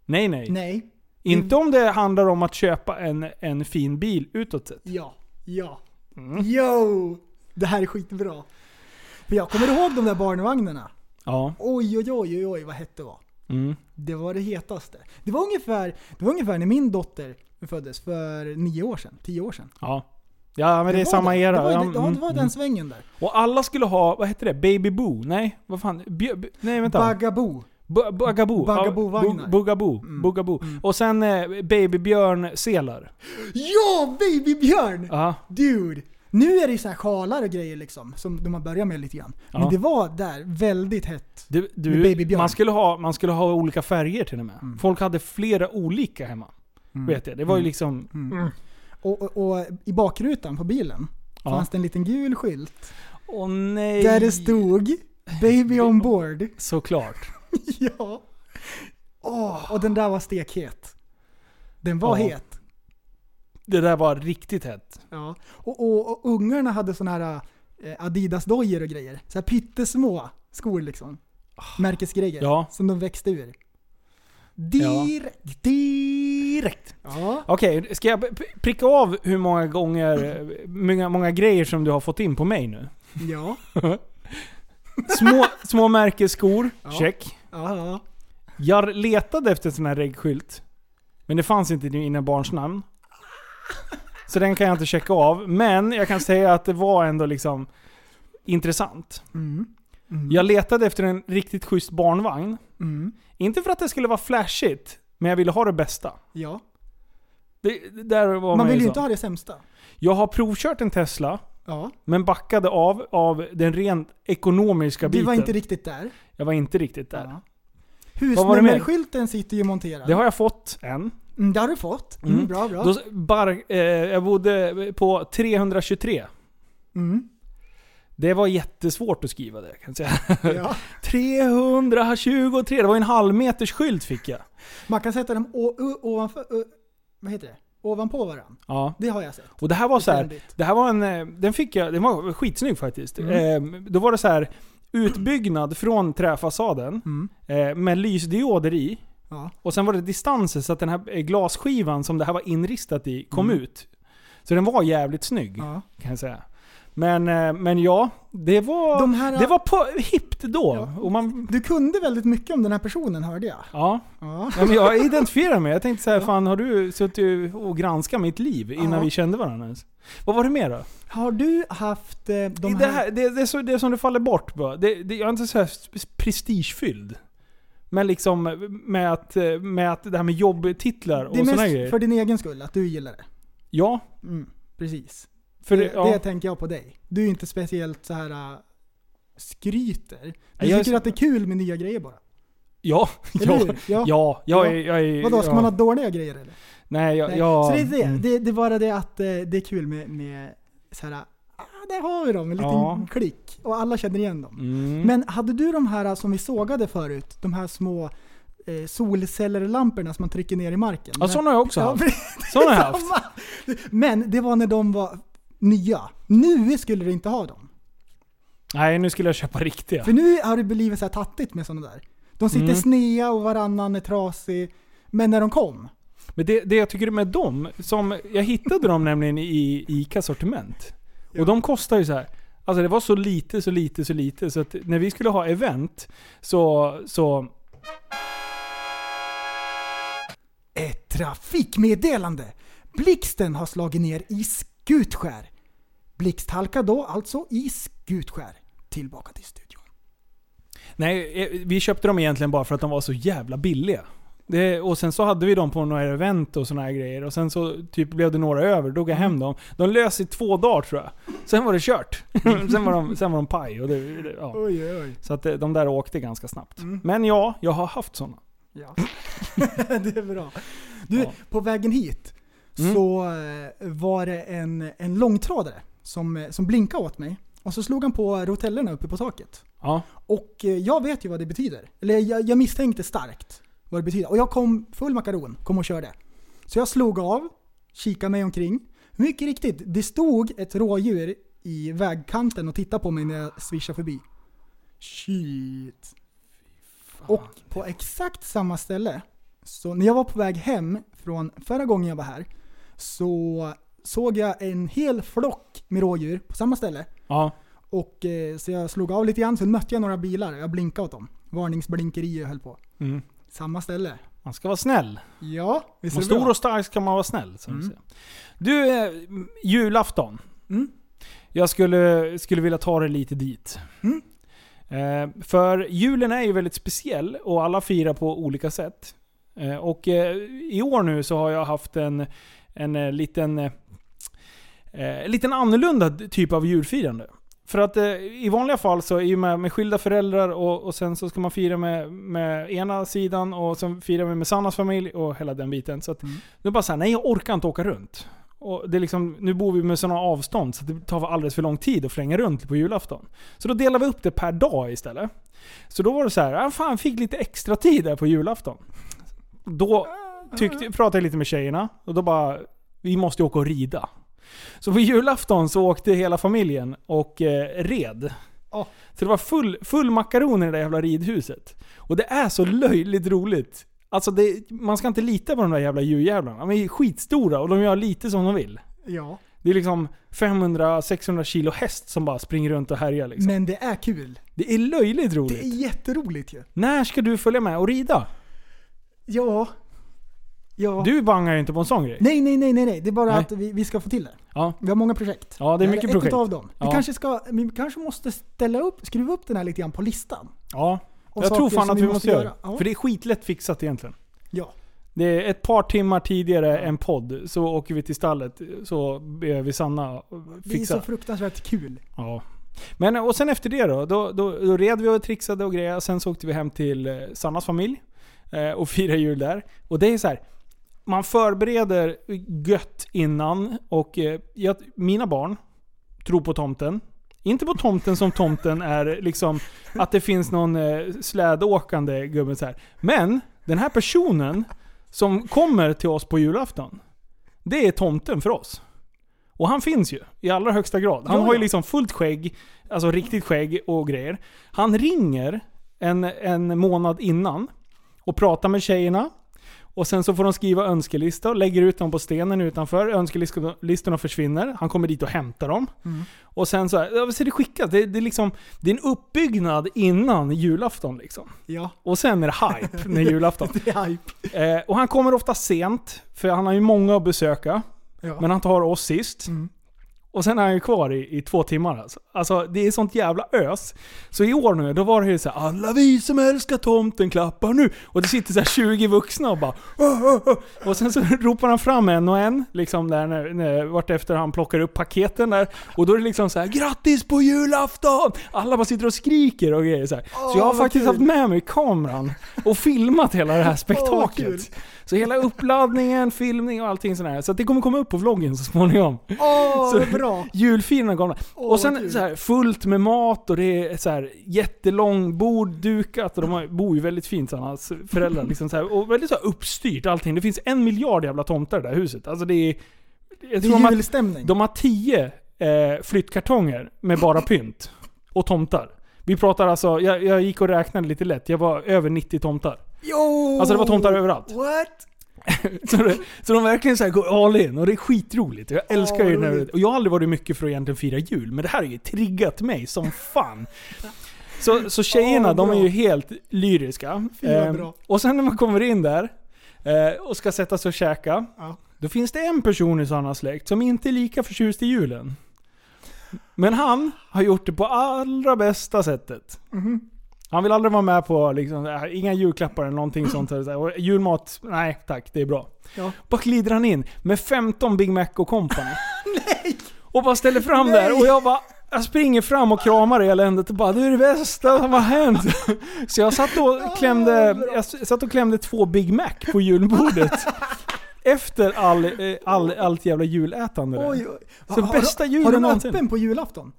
Nej, nej. Nej. Inte om det handlar om att köpa en, en fin bil utåt sett. Ja. Ja. Mm. Yo! Det här är skitbra. För jag kommer ihåg de där barnvagnarna. Ja. Oj, oj, oj, oj, oj vad hett det var. Mm. Det var det hetaste. Det var ungefär, det var ungefär när min dotter föddes för nio år sedan, tio år sedan. Ja. Ja men det, är var samma det. era. Det var, Ja, det, ja, det var mm, den svängen där. Och alla skulle ha, vad heter det? Baby Boo? Nej, vad fan? Bjö, b- nej vänta. Bagaboo. Bu- Bugaboo. Bugaboo-vagnar. Bugaboo. Mm. Bugaboo. Mm. Och sen eh, babybjörn-selar. Ja, babybjörn! Ja. Dude! Nu är det så här sjalar och grejer liksom, som de har börjat med lite grann. Men Ja. det var där väldigt hett. Du, du, babybjörn. man, skulle ha, man skulle ha olika färger till och med. Mm. Folk hade flera olika hemma. Mm. Vet jag. Det var ju Mm. liksom... Och, och, och i bakrutan på bilen Ja. fanns det en liten gul skylt. Åh nej. Där det stod 'Baby on [LAUGHS] board' Såklart. [LAUGHS] Ja. Åh, och den där var stekhet. Den var Ja. het. Det där var riktigt hett. Ja. Och, och, och ungarna hade såna här eh, Adidas-dojor och grejer. Så här pyttesmå skor liksom. Märkesgrejer. Ja. Som de växte ur. Direkt. Direkt. Ja. Okej, ska jag pricka av hur många gånger, många, många grejer som du har fått in på mig nu? Ja. [LAUGHS] Små, små märkesskor, Ja. check. Ja. ja. Jag letade efter en sån här reggskylt. Men det fanns inte i dina barns namn. Så den kan jag inte checka av. Men jag kan säga att det var ändå liksom intressant. Mm. Mm. Jag letade efter en riktigt schysst barnvagn. Mm. Inte för att det skulle vara flashigt, men jag ville ha det bästa. Ja. Det, det där var Man vill ju så. inte ha det sämsta. Jag har provkört en Tesla, Ja. men backade av av den rent ekonomiska Du biten. var inte riktigt där. Jag var inte riktigt där. Ja. Husnummerskylten sitter ju monterad. Det har jag fått än. Mm, det har du fått. Mm, Mm. Bra, bra. Då, bar, eh, jag bodde på 323. Mm. Det var jättesvårt att skriva det kan jag säga. Ja. [LAUGHS] 323, det var en halv meters skylt fick jag. Man kan sätta dem ovanför, vad heter det? ovanpå varandra. Ja. Det har jag sett. Och det här var så här, det här var en, eh, den fick jag, den var skitsnygg faktiskt. Mm. Eh, då var det så här utbyggnad från träfasaden Mm. eh, med lysdioder i. Ja. Och sen var det distanser så att den här glasskivan som det här var inristat i kom Mm. ut. Så den var jävligt snygg Ja. kan jag säga. Men, eh, men ja, det var, De här- det var på, hippt då. Ja. Och man, Du kunde väldigt mycket om den här personen hörde jag. ja. Ja. Ja, men jag identifierar mig. Jag tänkte så här, fan har du suttit och granskat mitt liv innan Ja. vi kände varandra ens? Vad var det mer då? Har du haft eh, de det, här... här, det, det, är så, det är som det faller bort bara. Det, det, jag är inte så här prestigefylld. Men liksom med att, med att det här med jobbtitlar och det är sådana mest grejer. för din egen skull, att du gillar det. Ja, Mm, precis. För det, ja. det tänker jag på dig. Du är inte speciellt så här äh, skryter. Du Jag är tycker så- att det är kul med nya grejer bara. ja, Eller ja, hur? Ja. ja, jag är, jag är, Vadå, ska ja. man ha dåliga grejer eller? Nej, jag, Nej. jag, Så det är det. mm. det. Det är bara det att eh, det är kul med, med så här, ah, där har vi dem, en liten Ja. klick. Och alla känner igen dem. Mm. Men hade du de här som vi sågade förut, de här små eh, solcellerlamporna som man trycker ner i marken? Ja, sådana har jag också haft. [LAUGHS] Sådana har jag haft. Men det var när de var nya. Nu skulle du inte ha dem. Nej, nu skulle jag köpa riktiga. För nu har det blivit så här tattigt med sådana där. De sitter Mm. snea och varannan är trasig. Men när de kom, Men det, det jag tycker med dem, som, jag hittade dem nämligen i ICA sortiment. Och de kostar ju så här. Alltså det var så lite, så lite, så lite. Så att när vi skulle ha event så... så ett trafikmeddelande. Blixten har slagit ner i Skutskär. Blixthalka då alltså i Skutskär. Tillbaka till studion. nej, eh, vi köpte dem egentligen bara för att de var så jävla billiga. Det, och sen så hade vi dem på några event och såna här grejer. Och sen så typ blev det några över, då tog jag hem dem. De lös i två dagar tror jag. Sen var det kört. [LAUGHS] sen, var de, sen var de paj. Och det, det, ja. Oj, oj. Så att eh, de där åkte ganska snabbt. Mm. Men ja, jag har haft såna. Ja. [LAUGHS] det är bra. Du, Ja. på vägen hit Mm. så eh, var det en, en långtradare som, eh, som blinkade åt mig. Och så slog han på rotellerna uppe på taket. Ja. Och eh, jag vet ju vad det betyder. Eller jag, jag misstänkte starkt vad det betyder. Och jag kom full makaron, kom och körde. Så jag slog av, kikade mig omkring. Mycket riktigt, det stod ett rådjur i vägkanten och tittade på mig när jag swishade förbi. Shit. Och på exakt samma ställe, så när jag var på väg hem från förra gången jag var här, så såg jag en hel flock med rådjur på samma ställe. Ja. Och eh, så jag slog av lite grann, sen mötte jag några bilar. Jag blinkade åt dem. Varningsblinkeri och höll på. Mm. Samma ställe. Man ska vara snäll. Ja, visst Man är det stor bra? och stark ska man vara snäll. Som Mm. Du, eh, julafton. Mm. Jag skulle, skulle vilja ta det lite dit. Mm. Eh, för julen är ju väldigt speciell och alla firar på olika sätt. Eh, och eh, i år nu så har jag haft en, en liten, eh, liten annorlunda typ av julfirande. För att eh, i vanliga fall så är ju med, med skilda föräldrar och, och sen så ska man fira med, med ena sidan och sen firar vi med Sannas familj och hela den biten. Så att Mm. nu bara såhär, nej jag orkar inte åka runt. Och det är liksom, nu bor vi med sådana avstånd så det tar alldeles för lång tid att flänga runt på julafton. Så då delar vi upp det per dag istället. Så då var det så här, ah, fan fick lite extra tid där på julafton. Då tyckte, pratade jag lite med tjejerna och då bara, vi måste ju åka och rida. Så på julafton så åkte hela familjen och eh, red. Ja. Så det var full, full makaron i det där jävla ridhuset. Och det är så löjligt roligt. Alltså det, man ska inte lita på de där jävla djurjävlarna. De är skitstora och de gör lite som de vill. Ja. Det är liksom 500-600 kilo häst som bara springer runt och härjar liksom. Men det är kul. det är löjligt roligt. Det är jätteroligt ju. När ska du följa med och rida? Ja. Ja. Du bangar ju inte på en sån grej. Nej, nej, nej, nej, nej. Det är bara Nej. att vi, vi ska få till det. Ja. Vi har många projekt. Ja, det är mycket projekt. av dem. Vi, Ja. kanske ska, vi kanske måste ställa upp, skruva upp den här lite grann på listan. Ja. Av Jag tror fan att vi måste göra det. Ja. För det är skitlätt fixat egentligen. ja. Det är ett par timmar tidigare än podd, så åker vi till stallet, så ber vi Sanna Det är fixa. så fruktansvärt kul. Ja. Men och sen efter det då, då, då, då red vi och trixade och grejer. Sen så åkte vi hem till eh, Sannas familj eh, och firade jul där. Och det är så här. Man förbereder gött innan och eh, jag, mina barn tror på tomten. Inte på tomten som tomten är liksom att det finns någon eh, slädåkande gubbe så här. Men den här personen som kommer till oss på julafton. Det är tomten för oss. Och han finns ju i allra högsta grad. Han Ja, har ju liksom fullt skägg, alltså riktigt skägg och grejer. Han ringer en, en månad innan och pratar med tjejerna. Och sen så får de skriva önskelistor, lägger ut dem på stenen utanför. Önskelistorna försvinner. Han kommer dit och hämtar dem. Och sen så, här, så är det skickat. Det, det, är liksom, det är en uppbyggnad innan julafton liksom. Ja, Och sen är det hype [LAUGHS] när julafton. det är hype. Eh, och han kommer ofta sent, för han har ju många att besöka. Ja. Men han tar oss sist. Mm. Och sen är han ju kvar i, i två timmar alltså. Alltså det är sånt jävla ös. Så i år nu, då var det ju så här, alla vi som älskar tomten klappar nu. Och det sitter så här 20 vuxna och bara "Åh, åh, åh." Och sen så [LAUGHS] ropar han fram en och en, liksom där när, när, vart efter han plockar upp paketen där. Och då är det liksom så här, grattis på julafton! Alla bara sitter och skriker och grejer så. Så jag har faktiskt kul. haft med mig kameran och filmat hela det här spektaklet. Så hela uppladdningen, filmning och allting sånt här. Så det kommer komma upp på vloggen så småningom. Åh, Så- vad bra! Julfilen kommer. Åh, och sen så här, fullt med mat och det är så här jättelång bord dukat och de har, bor ju väldigt fint hans föräldrar. Liksom så här, och väldigt så här uppstyrt allting. Det finns en miljard jävla tomtar i det där huset. Alltså det är... Jag Det tror de är har, julstämning. de har tio eh, flyttkartonger med bara pynt. Och tomtar. Vi pratar alltså, jag, jag gick och räknade lite lätt. Jag var över 90 tomtar. Jo! Alltså det var tomtar överallt. What? [LAUGHS] Så, det, så de verkligen så går all in och det är skitroligt. Jag älskar ju vad när. Och jag har aldrig varit mycket för att egentligen fira jul, men det här har ju triggat mig som fan. Så, så tjejerna, Åh, de är ju helt lyriska. Bra. och sen när man kommer in där eh, och ska sätta sig och käka, Ja. då finns det en person i sådana släkt som inte är lika förtjust i julen. Men han har gjort det på allra bästa sättet. Mhm. Han vill aldrig vara med på liksom, äh, inga julklappar eller någonting sånt. Och julmat, nej tack, det är bra. Ja. Bara glider han in med 15 Big Mac och company. [LAUGHS] nej! Och bara ställer fram Nej! där och jag bara jag springer fram och kramar eländet och bara 'Det är det bästa som har hänt' Så jag satt och klämde, jag satt och klämde två Big Mac på julbordet. Efter all, eh, all, allt jävla julätande. Oj, oj. Så har, bästa julen har du öppen på julafton?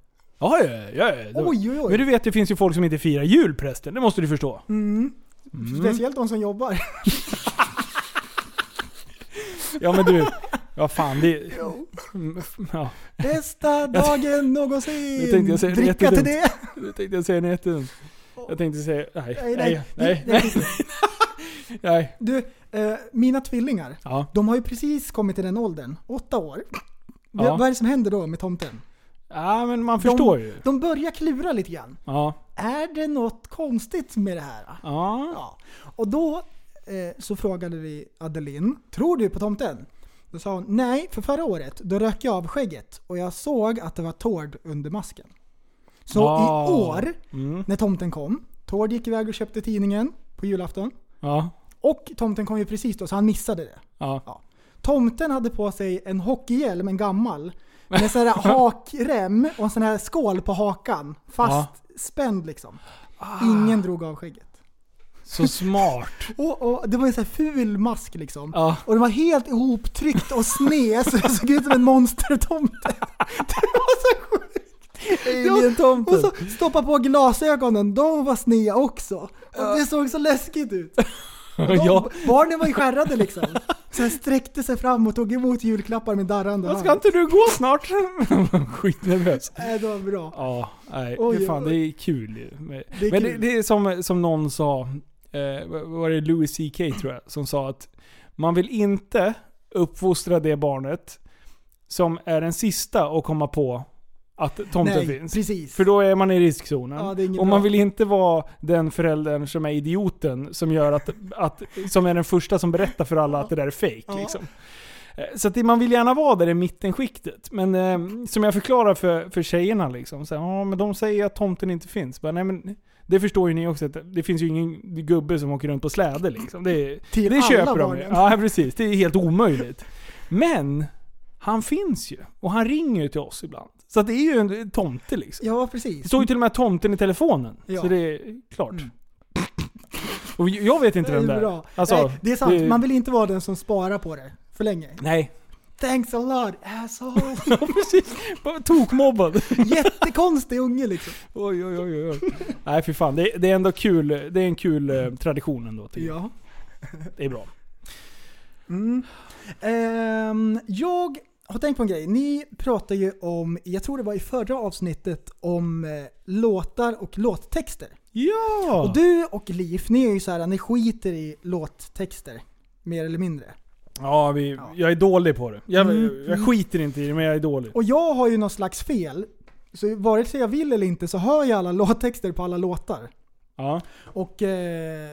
Ja, ja, ja. ja. Oj, oj, oj. Men du vet, det finns ju folk som inte firar jul prästen. Det måste du förstå. Mm. Speciellt de som jobbar. Ja men du, ja fan det... Mm, Ja, Bästa dagen någonsin! Jag tänkte jag säga Dricka till det! jag tänkte jag säga något jättedumt. Jag tänkte säga... Nej, nej, nej. nej. nej. [LAUGHS] nej. Du, eh, mina tvillingar, Ja. de har ju precis kommit till den åldern, åtta år. Ja. Vad är det som händer då med tomten? Ja, men man förstår ju. De börjar klura lite grann. Ja. Är det något konstigt med det här? Ja. Ja. Och då eh, så frågade vi Adeline, tror du på tomten? Då sa hon, nej, för förra året då rök jag av skägget och jag såg att det var Tord under masken. Så Ah. i år, Mm. när tomten kom, Tord gick iväg och köpte tidningen på julafton. Ja. Och tomten kom ju precis då, så han missade det. Ja. Tomten hade på sig en hockeyhjälm, en gammal, med sån här [LAUGHS] hakrem och en sån här skål på hakan. Fast spänd liksom. Ingen drog av skägget. Så smart. [LAUGHS] Och, och det var en sån här ful mask liksom. Ja. Och den var helt ihoptryckt och sned så det såg ut som en monstertomte. [LAUGHS] Det var så sjukt. Alien-tomten. Och så stoppa på glasögonen, de var sneda också. Och det såg så läskigt ut. De, Ja. Barnen var ju skärrade liksom. [LAUGHS] Så jag sträckte sig fram och tog emot julklappar med darrande hand. Ska inte du gå snart? [LAUGHS] Skitnervös. [LAUGHS] Nej, det var bra. Ja, nej. Oj, Fy fan, oj. det är kul. Men Det är men kul. det, det är som, som någon sa, eh, var det Louis CK tror jag, som sa att man vill inte uppfostra det barnet som är den sista att komma på att tomten Nej, finns. precis. För då är man i riskzonen. Ja, och bra. man vill inte vara den föräldern som är idioten som gör att, att som är den första som berättar för alla att det där är fake. Ja. Liksom. Eh, Så att man vill gärna vara där i mittenskiktet. Men eh, som jag förklarar för, för tjejerna liksom. Så, här, ja, men de säger att tomten inte finns. Men, nej, men, det förstår ju ni också. Att det finns ju ingen gubbe som åker runt på släde liksom. Det, Till det alla köper de ju. Ja precis. Det är helt omöjligt. Men han finns ju. Och han ringer ju till oss ibland. Så det är ju en tomte liksom. Ja, Det precis. står ju till och med tomten i telefonen. Ja. Så det är klart. Och jag vet inte Det vem det är. bra. Alltså, Nej, det är sant. det- Man vill inte vara den som sparar på det för länge. Nej. Thanks a lot, asshole. [LAUGHS] Ja, precis. Tokmobbad. Jättekonstig unge liksom. Oj, oj, oj, oj. Nej för fan, det, det är ändå kul. Det är en kul eh, tradition ändå. tycker jag. Ja. Det är bra. Mm. Ehm, jag har tänkt på en grej. Ni pratade ju om, jag tror det var i förra avsnittet, om eh, låtar och låttexter. Ja! Och du och Liv, ni är ju så här, ni skiter i låttexter. Mer eller mindre. Ja, vi, jag är dålig på det. Jag, Mm, jag skiter inte i det, men jag är dålig. Och jag har ju något slags fel. Så vare sig jag vill eller inte så hör jag alla låttexter på alla låtar. Ja. Och, eh,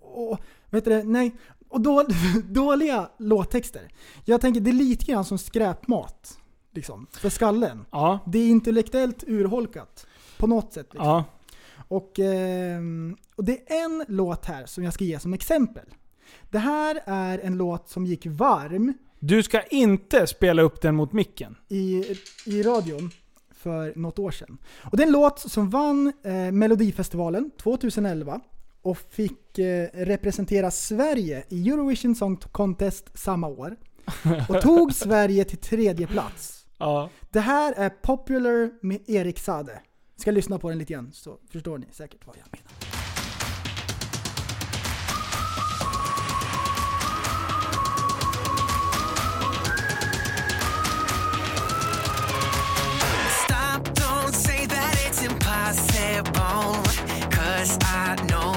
och vet du det, nej. Och då, [LAUGHS] dåliga låttexter. Jag tänker det är lite grann som skräpmat. Liksom, för skallen. Ja. Det är intellektuellt urholkat. På något sätt. Liksom. Ja. Och, ehm, och det är en låt här som jag ska ge som exempel. Det här är en låt som gick varm Du ska inte spela upp den mot micken. i, i radion för något år sedan. Och det är en låt som vann eh, Melodifestivalen 2011 och fick eh, representera Sverige i Eurovision Song Contest samma år. [LAUGHS] Och tog Sverige till tredje plats. Ja. Det här är Popular med Erik Sade. Ska lyssna på den lite grann så förstår ni säkert vad jag menar. Stop, don't say that it's impossible. Cause I know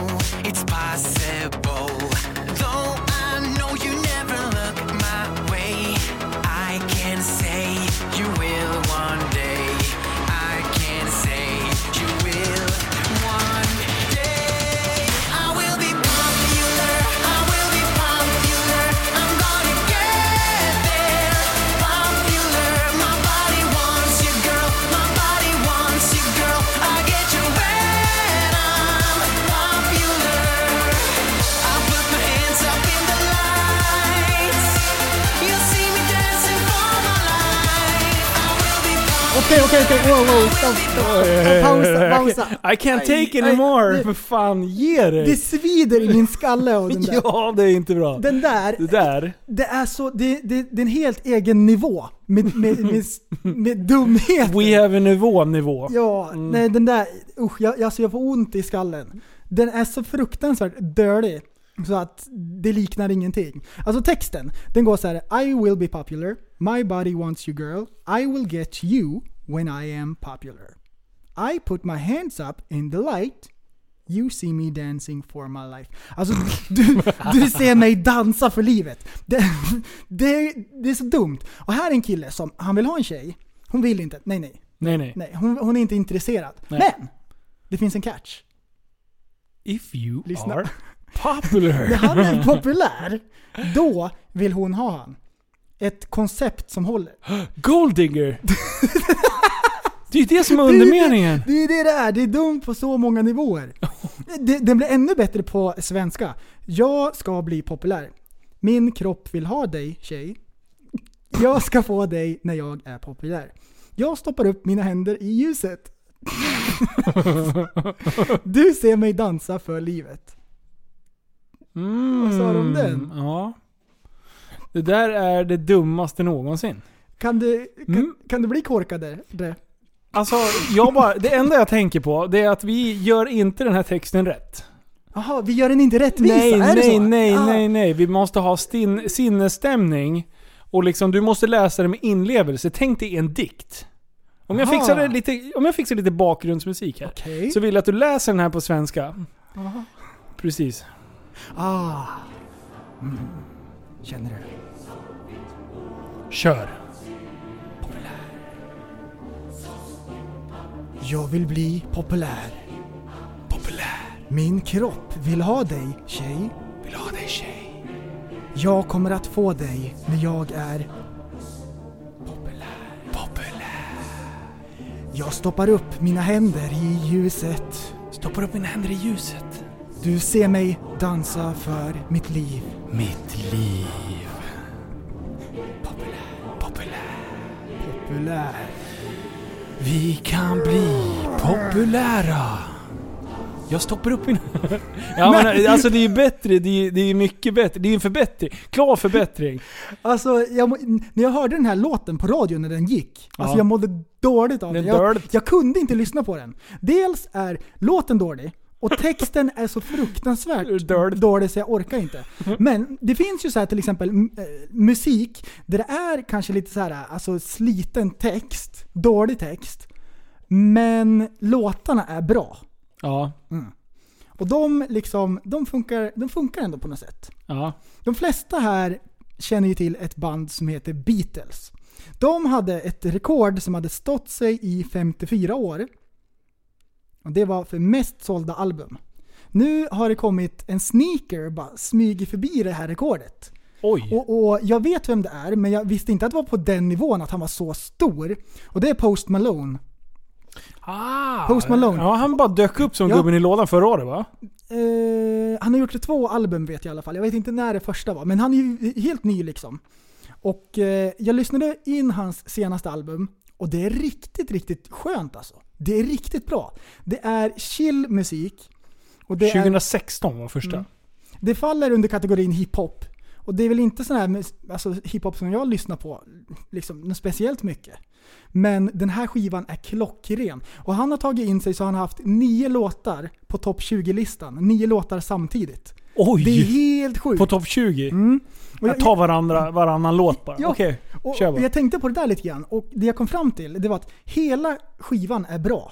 impossible. Okej, okej, okej. Wow, wow. Stopp, stopp. Pausa, pausa. I can't take anymore. För fan, ge dig! Det svider i min skalle av den [LAUGHS] där. ja, det är inte bra. Den där, Det där. det är så, det, det, det är en helt egen nivå med, med, med, med dumhet. We have a nivå, nivå. Ja, nej den där, usch, jag, alltså jag får ont i skallen. Den är så fruktansvärt dölig. Så att det liknar ingenting. Alltså texten, den går så här: I will be popular, my body wants you girl, I will get you when I am popular. I put my hands up in the light, you see me dancing for my life. Alltså [LAUGHS] du, du ser mig dansa för livet. Det, [LAUGHS] det, det är så dumt. Och här är en kille som, han vill ha en tjej, hon vill inte, nej nej. Nej, nej. Nej, hon, hon är inte intresserad. Nej. Men! Det finns en catch. If you Lyssna. are popular. [LAUGHS] När han är populär, då vill hon ha han. Ett koncept som håller. [GASPS] Golddigger. Det är ju det som är undermeningen. Det är det det är, det är dumt på så många nivåer. [LAUGHS] Det, den blir ännu bättre på svenska. Jag ska bli populär. Min kropp vill ha dig, tjej. Jag ska få dig när jag är populär. Jag stoppar upp mina händer i ljuset. [LAUGHS] Du ser mig dansa för livet. Mm, Vad sa du om den? Ja. Det där är det dummaste någonsin. Kan du, kan, Mm. kan du bli korkad där? där? Alltså, jag bara, det enda jag tänker på det är att vi gör inte den här texten rätt. Jaha, vi gör den inte rättvisa? Nej, är det nej, så? nej, Ah. nej, nej. Vi måste ha stin, sinnesstämning. Och liksom, du måste läsa det med inlevelse. Tänk dig en dikt. Om jag, Aha. fixar det lite, om jag fixar lite bakgrundsmusik här. Okej. Så vill jag att du läser den här på svenska. Aha. Precis. Ah. Mm. Känner du? Kör. Jag vill bli populär. Populär. Min kropp vill ha dig, tjej. Vill ha dig, tjej. Jag kommer att få dig när jag är populär. Populär. Jag stoppar upp mina händer i ljuset. Stoppar upp mina händer i ljuset. Du ser mig dansa för mitt liv. Mitt liv. Populär. Vi kan bli populära. Jag stoppar upp min... ja men alltså det är bättre, det är, det är mycket bättre. Det är en förbättring. Klar förbättring. Alltså, jag, när jag hörde den här låten på radion när den gick, alltså Ja. jag mådde dåligt av Den. Jag, jag kunde inte lyssna på den. Dels är låten dålig, och texten är så fruktansvärt [LAUGHS] dålig så jag orkar inte. Men det finns ju så här till exempel eh, musik där det är kanske lite så här, alltså sliten text, dålig text, men låtarna är bra. Ja. Och de, liksom, de, funkar, de funkar ändå på något sätt. Ja. De flesta här känner ju till ett band som heter Beatles. De hade ett rekord som hade stått sig i 54 år. Och det var för mest sålda album. Nu har det kommit en sneaker bara smyger förbi det här rekordet. Oj. Och, och jag vet vem det är, men jag visste inte att det var på den nivån att han var så stor. Och det är Post Malone. Ah, Post Malone. Ja, han bara dök upp som Ja. gubben i lådan förra året va? Eh, han har gjort två album vet jag i alla fall. Jag vet inte när det första var, men han är ju helt ny liksom. Och eh, jag lyssnade in hans senaste album och det är riktigt, riktigt skönt alltså. Det är riktigt bra. Det är chill musik. Och det, är, 2016 var första. Mm. det faller under kategorin hiphop. Och det är väl inte sån här alltså, hiphop som jag lyssnar på liksom, speciellt mycket. Men den här skivan är klockren. Och han har tagit in sig så han har haft nio låtar på topp 20-listan. Nio låtar samtidigt. Oj! Det är helt sjukt. På topp 20? Mm. Jag tar varandra, varannan låt bara. Ja, Okej, och kör bara. jag tänkte på det där lite grann och det jag kom fram till det var att hela skivan är bra.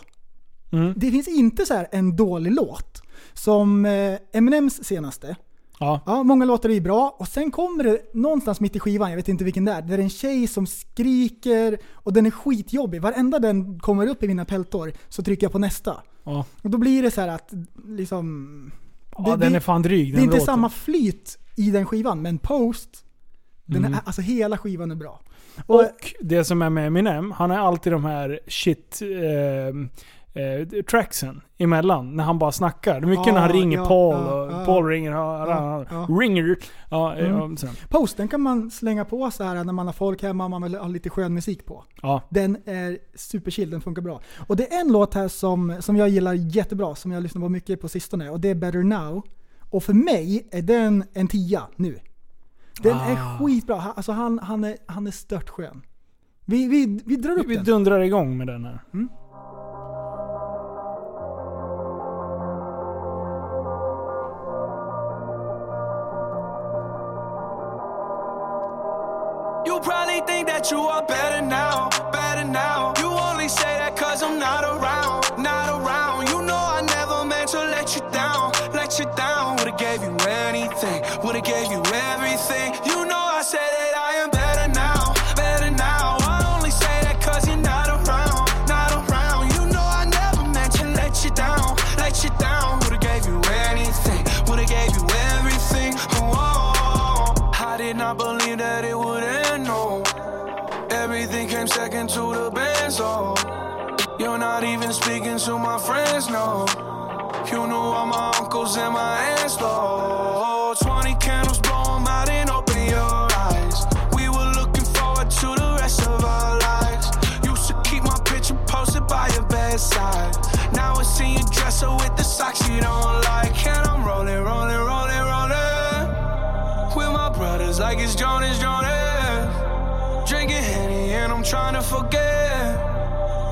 Mm. Det finns inte så här en dålig låt. Som eh, Eminems senaste. Ja. Ja, många låtar är bra och sen kommer det någonstans mitt i skivan, jag vet inte vilken det är, där det är en tjej som skriker och den är skitjobbig. Varenda den kommer upp i mina peltor så trycker jag på nästa. Ja. Och då blir det så här att liksom... Ja, den är fan dryg Det är den inte låten. samma flyt i den skivan, men Post, den Mm. är, alltså hela skivan är bra. Och det som är med Eminem, han har alltid de här shit eh, eh, tracksen emellan. När han bara snackar. Mycket Ja, när han ringer ja, Paul ja, och ja. Paul ringer. Ja. Ringer. Ja, eh, Mm. Posten kan man slänga på så här när man har folk hemma och man vill ha lite skön musik på. Den är superchill, den funkar bra. Och det är en låt här som, som jag gillar jättebra, som jag lyssnar på mycket på sistone, och det är Better Now. Och för mig är den en tia nu. Den Ah. är skitbra, alltså han, han, är, han är stört skön. Vi, vi, vi drar upp Vi den. dundrar igång med den här. You probably think that you are better now, the band, so oh. you're not even speaking to my friends, no. You knew all my uncles and my aunts, though. 20 candles, blow 'em out and open your eyes. We were looking forward to the rest of our lives. Used to keep my picture posted by your bedside. Now I see you dresser with the socks you don't like. And I'm rolling, rolling, rolling, rolling. With my brothers like it's Jonas, Jonas. Drinking Henny and I'm trying to forget.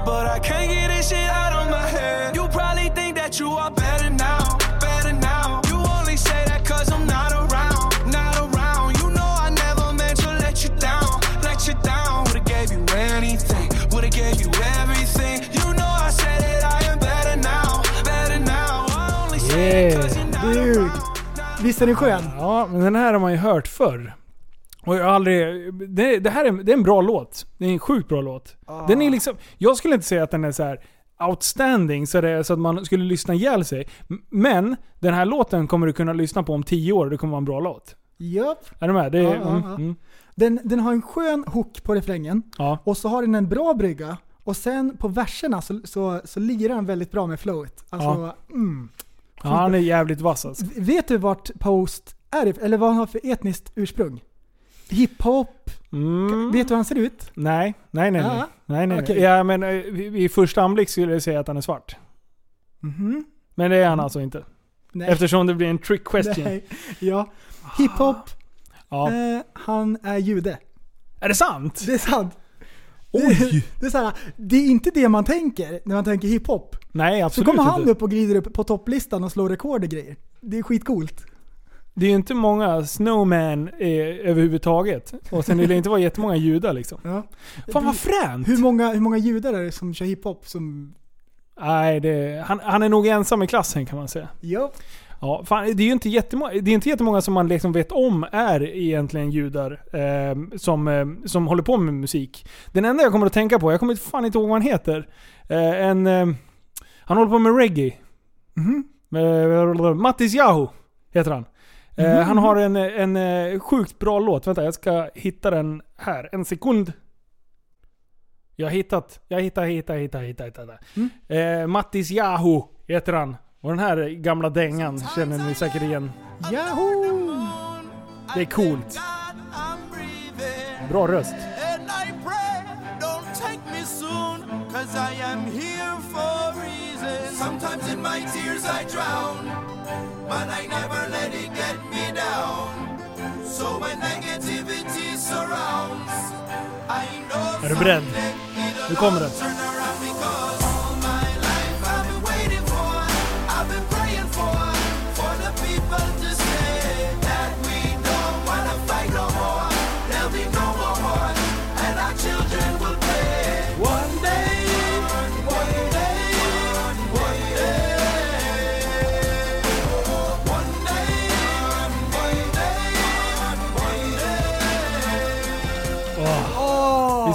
But I can't get this shit out of my head. You probably think that you are better now, better now. You only say that cause I'm not around, not around. You know I never meant to let you down, let you down. Would've gave you anything, would've gave you everything. You know I said that I am better now, better now. I only say that Yeah, cause you're not dude. around. Visst är den skön? Ja, men den här har man ju hört förr. Och jag har aldrig... Det, det här är, det är en bra låt. Det är en sjukt bra låt. Den är liksom... Jag skulle inte säga att den är så här outstanding så det så att man skulle lyssna ihjäl sig. Men den här låten kommer du kunna lyssna på om tio år. Det kommer vara en bra låt. Japp. Är du med? Det är, Ja, ja, mm, ja. mm. Den, den har en skön hook på refrängen. Ja. Och så har den en bra brygga. Och sen på verserna så, så, så lirar den väldigt bra med flowet. Alltså, mm. ja, han är jävligt vass alltså. Vet du vart Post är? Eller vad han har för etniskt ursprung? Hiphop? Mm. Vet du hur han ser ut? Nej, nej, nej. nej. Ja. nej, nej, nej. Ja, men eh, vid första anblick skulle jag säga att han är svart. Mhm. Men det är han alltså inte. Nej. Eftersom det blir en trick question. Nej. Ja. Hiphop, Ja. eh, han är jude. Är det sant? Det är sant. Oj! Det är, så här, det är inte det man tänker när man tänker hiphop. Nej, Så absolut kommer han inte. upp och glider upp på topplistan och slår rekord och grejer. Det är skitcoolt. Det är ju inte många snowman eh, överhuvudtaget. Och sen vill det inte vara jättemånga judar liksom. Ja. Fan vad fränt! Hur många, hur många judar är det som kör hiphop som Nej, det, han, han är nog ensam i klassen kan man säga. Jo. Ja, fan, det är ju inte jättemånga, det är inte jättemånga som man liksom vet om är egentligen judar eh, som, eh, som håller på med musik. Den enda jag kommer att tänka på, jag kommer fan inte ihåg vad han heter. Eh, en, eh, han håller på med reggae. Mhm. Eh, Mattis Yahoo heter han. Eh, Mhm. Han har en, en eh, sjukt bra låt. Vänta, jag ska hitta den här. En sekund. Jag har hittat. Jag hittar, hittar, hittar, hittar. hittar. Mm. Eh, Mattis Yahoo heter han. Och den här gamla dängan känner ni säkert igen. Yahoo! Det är coolt. Bra röst. And I pray, don't take me soon, cause I am here for a reason. Sometimes in my tears I drown, but I never let it get me down. So when negativity surrounds, I know Är du beredd? Nu kommer den.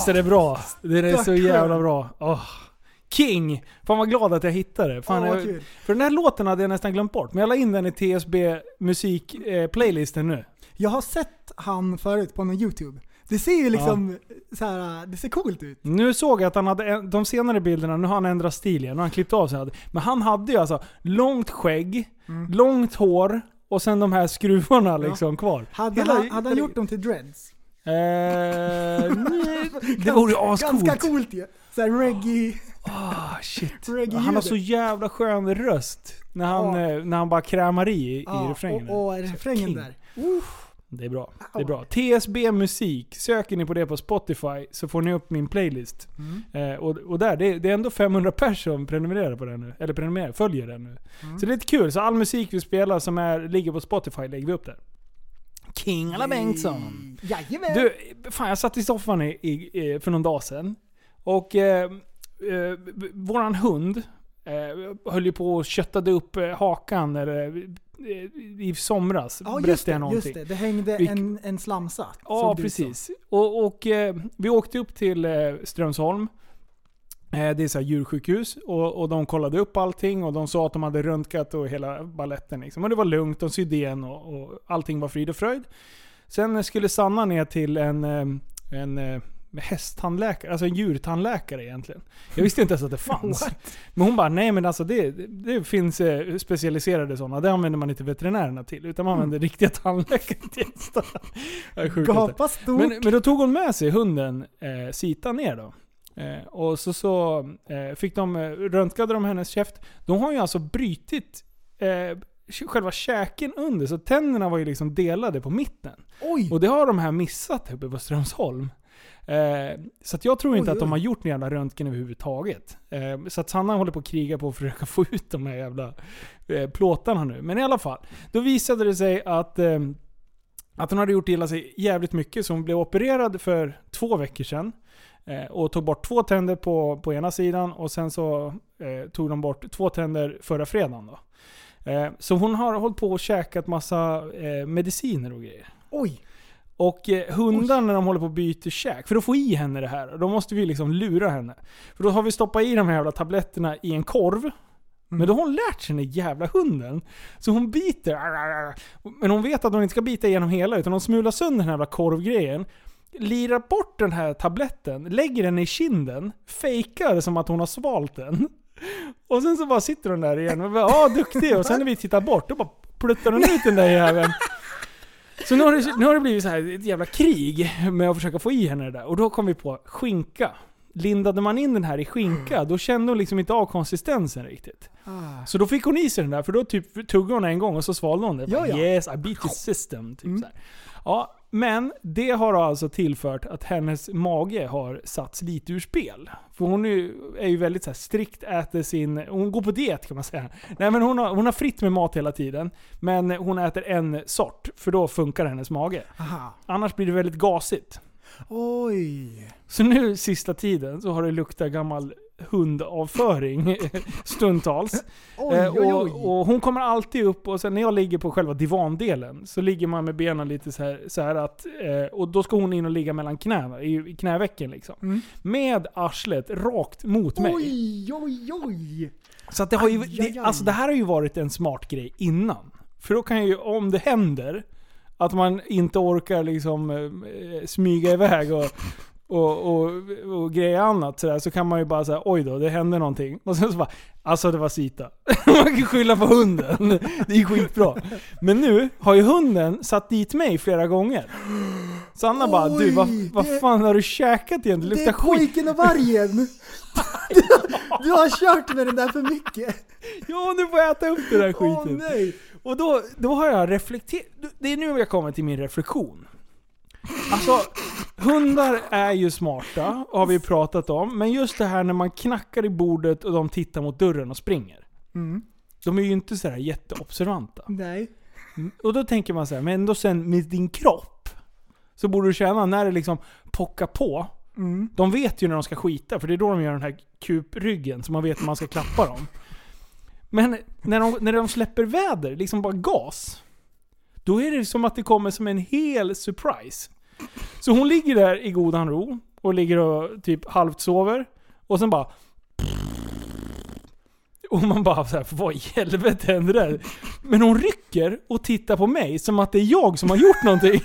Är det bra? Det är så jävla bra. Åh. King! Fan vad glad att jag hittade det. Fan, vad jag, för den här låten hade jag nästan glömt bort. Men jag la in den i TSB musik-playlisten nu. Jag har sett han förut på någon YouTube. Det ser ju liksom så här, det ser coolt ut. Nu såg jag att han hade, de senare bilderna, nu har han ändrat stil igen. Nu har han klippt av sig. Men han hade ju alltså långt skägg, Mm. långt hår och sen de här skruvarna liksom kvar. Hade, Hela- han, hade han gjort dem till dreads? Eh, det vore ju ascoolt. Ganska coolt ju. Såhär reggae. Ah, shit. Reggae-ljudet. Han har så jävla skön röst. När han, Ja. eh, när han bara krämar i i Ja, refrängen. och, och refrängen där. Det är bra. Det är bra. TSB musik. Söker ni på det på Spotify så får ni upp min playlist. Mm. Eh, och, och där, det, det är ändå 500 personer som prenumererar på den nu. Eller prenumererar, följer den nu. Mm. Så det är lite kul. Så all musik vi spelar som är, ligger på Spotify lägger vi upp där. King alla Bengtsson. Jajamän! Du, fan jag satt i soffan i, i, för någon dag sedan. Och eh, eh, våran hund eh, höll ju på och köttade upp eh, hakan eller, eh, i somras. ja just jag det, just det. Det hängde Vi- en, en slamsa. Ja, precis. Och, och eh, vi åkte upp till eh, Strömsholm. Eh, det är så djursjukhus. Och, och de kollade upp allting och de sa att de hade röntgat och hela balletten. Liksom. Och det var lugnt, de sydde igen och, och allting var frid och fröjd. Sen skulle Sanna ner till en, eh, en eh, hästtandläkare, alltså en djurtandläkare egentligen. Jag visste inte ens att det fanns. [LAUGHS] men hon bara, nej men alltså det, det finns specialiserade sådana. Det använder man inte veterinärerna till. Utan man använder riktiga tandläkare till hästar. Jag är sjukt inte. Gapa stort. Men, men då tog hon med sig hunden eh, Sita ner då. Eh, och så, så eh, fick de, eh, röntgade de hennes käft. De har ju alltså brytit eh, själva käken under, så tänderna var ju liksom delade på mitten. Oj! Och det har de här missat uppe på Strömsholm. Eh, så att jag tror inte Oj, att de har gjort någon jävla röntgen överhuvudtaget. Eh, så att Sanna håller på att kriga på att försöka få ut de här jävla eh, plåtarna nu. Men i alla fall. Då visade det sig att, eh, att hon hade gjort illa sig jävligt mycket. Så hon blev opererad för två veckor sedan. Eh, och tog bort två tänder på, på ena sidan och sen så eh, tog de bort två tänder förra fredagen. Då. Eh, så hon har hållit på och käkat massa eh, mediciner och grejer. Oj! Och eh, hundar när de håller på och byter käk, för att få i henne det här, då måste vi liksom lura henne. För då har vi stoppat i de här jävla tabletterna i en korv. Men då har hon lärt sig den jävla hunden. Så hon biter. Men hon vet att hon inte ska bita igenom hela, utan hon smular sönder den här jävla korvgrejen. Lirar bort den här tabletten, lägger den i kinden, fejkar som att hon har svalt den. [LAUGHS] Och sen så bara sitter hon där igen och bara ja duktig. Och sen när vi tittar bort, då bara pluttar hon ut den där jäveln. Så nu har, det, nu har det blivit så här ett jävla krig med att försöka få i henne det där. Och då kom vi på skinka. Lindade man in den här i skinka, då kände hon liksom inte av konsistensen riktigt. Ah. Så då fick hon i sig den där, för då typ tuggade hon en gång och så svalde hon det. Ja, Bara, ja. Yes, I beat the system. Typ Mm. Ja, men det har alltså tillfört att hennes mage har satts lite ur spel. För hon är ju, är ju väldigt så strikt, äter sin... Hon går på diet kan man säga. Nej men hon har, hon har fritt med mat hela tiden. Men hon äter en sort, för då funkar hennes mage. Aha. Annars blir det väldigt gasigt. Oj. Så nu sista tiden så har det luktat gammal hundavföring [LAUGHS] stundtals. [LAUGHS] Oj, Eh, oj, oj. och, och hon kommer alltid upp och sen när jag ligger på själva divandelen så ligger man med benen lite så här, så här att... Eh, och då ska hon in och ligga mellan knäna, i, knävecken liksom. Mm. Med arslet rakt mot mig. Oj, oj, oj. Så att det, har ju, det, alltså det här har ju varit en smart grej innan. För då kan ju, om det händer, att man inte orkar liksom eh, smyga iväg och, och, och, och greja annat sådär, så kan man ju bara säga oj då, det hände någonting. Och sen så bara, alltså det var Sita. [LAUGHS] man kan skylla på hunden. Det är skitbra. Men nu har ju hunden satt dit mig flera gånger. Sanna bara, du vad, Oj, vad det- fan har du käkat egentligen? Det Det luktar är skit. pojken och vargen. [LAUGHS] Du, du har kört med den där för mycket. Ja, nu får jag äta upp den där Åh skiten. nej. Och då, då har jag reflekterat. Det är nu jag kommer till min reflektion. Alltså, hundar är ju smarta, har vi pratat om. Men just det här när man knackar i bordet och de tittar mot dörren och springer. Mm. De är ju inte sådär jätteobservanta. Nej. Och då tänker man så här, men ändå sen med din kropp. Så borde du känna när det liksom pockar på. Mm. De vet ju när de ska skita, för det är då de gör den här kupryggen, så man vet när man ska klappa dem. Men när de, när de släpper väder, liksom bara gas. Då är det som att det kommer som en hel surprise. Så hon ligger där i godan ro och ligger och typ halvt sover. Och sen bara... Och man bara såhär, vad i helvete händer där? Men hon rycker och tittar på mig som att det är jag som har gjort någonting.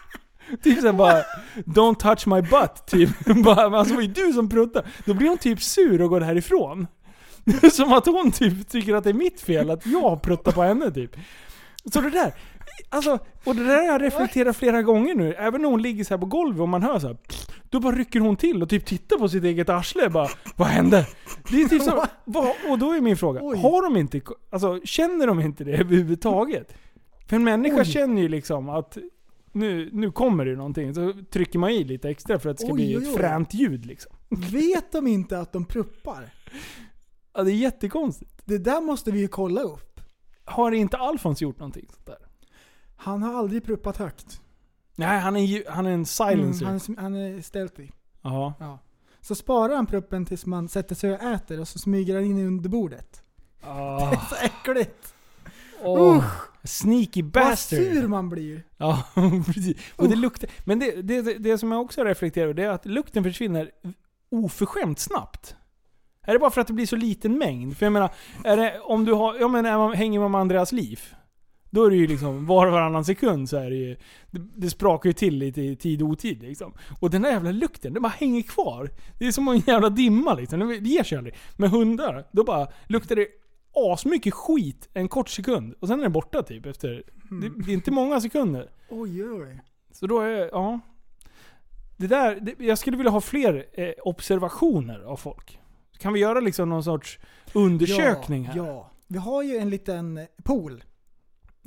[LAUGHS] Typ såhär bara, don't touch my butt. Typ. [LAUGHS] Bara, men alltså det var ju du som pruttade. Då blir hon typ sur och går härifrån. [LAUGHS] Som att hon typ tycker att det är mitt fel att jag pruttar på henne typ. Så det där, alltså, och det där har jag reflekterat flera gånger nu. Även när hon ligger så på golvet och man hör så här, då bara rycker hon till och typ tittar på sitt eget arsle. Bara, vad hände? Det är typ så, vad, och då är min fråga, Oj. har de inte, alltså känner de inte det överhuvudtaget? För en människa Oj. känner ju liksom att nu, nu kommer det någonting. Så trycker man i lite extra för att det ska Oj, bli oj, ett fränt ljud liksom. Vet de inte att de pruppar? Ja, det är jättekonstigt. Det där måste vi ju kolla upp. Har inte Alfons gjort någonting sånt där? Han har aldrig pruppat högt. Nej, han är, han är en silencer. Mm, han, är- han är stealthy. Ja. Ja. Så sparar han pruppen tills man sätter sig och äter och så smyger han in under bordet. Ah, [LAUGHS] Så äckligt! oh, sneaky Vad bastard. sur man blir. Ja, [LAUGHS] precis. Och det luktar, men det, det, det som jag också reflekterar över det är att lukten försvinner oförskämt snabbt. Är det bara för att det blir så liten mängd? För jag menar, är det, om du har, jag menar, hänger man med Andreas liv. Då är det ju liksom var och varannan sekund så är det ju, det, det sprakar ju till lite i tid och otid liksom. Och den där jävla lukten, den bara hänger kvar. Det är som en jävla dimma liksom, det ger sig aldrig. Med hundar, då bara luktar det asmycket skit en kort sekund. Och sen är den borta typ efter, det, det är inte många sekunder. Oj, oj. Så då är, ja. Det där, det, jag skulle vilja ha fler eh, observationer av folk. Kan vi göra liksom någon sorts undersökning ja, här? Ja. Vi har ju en liten pool.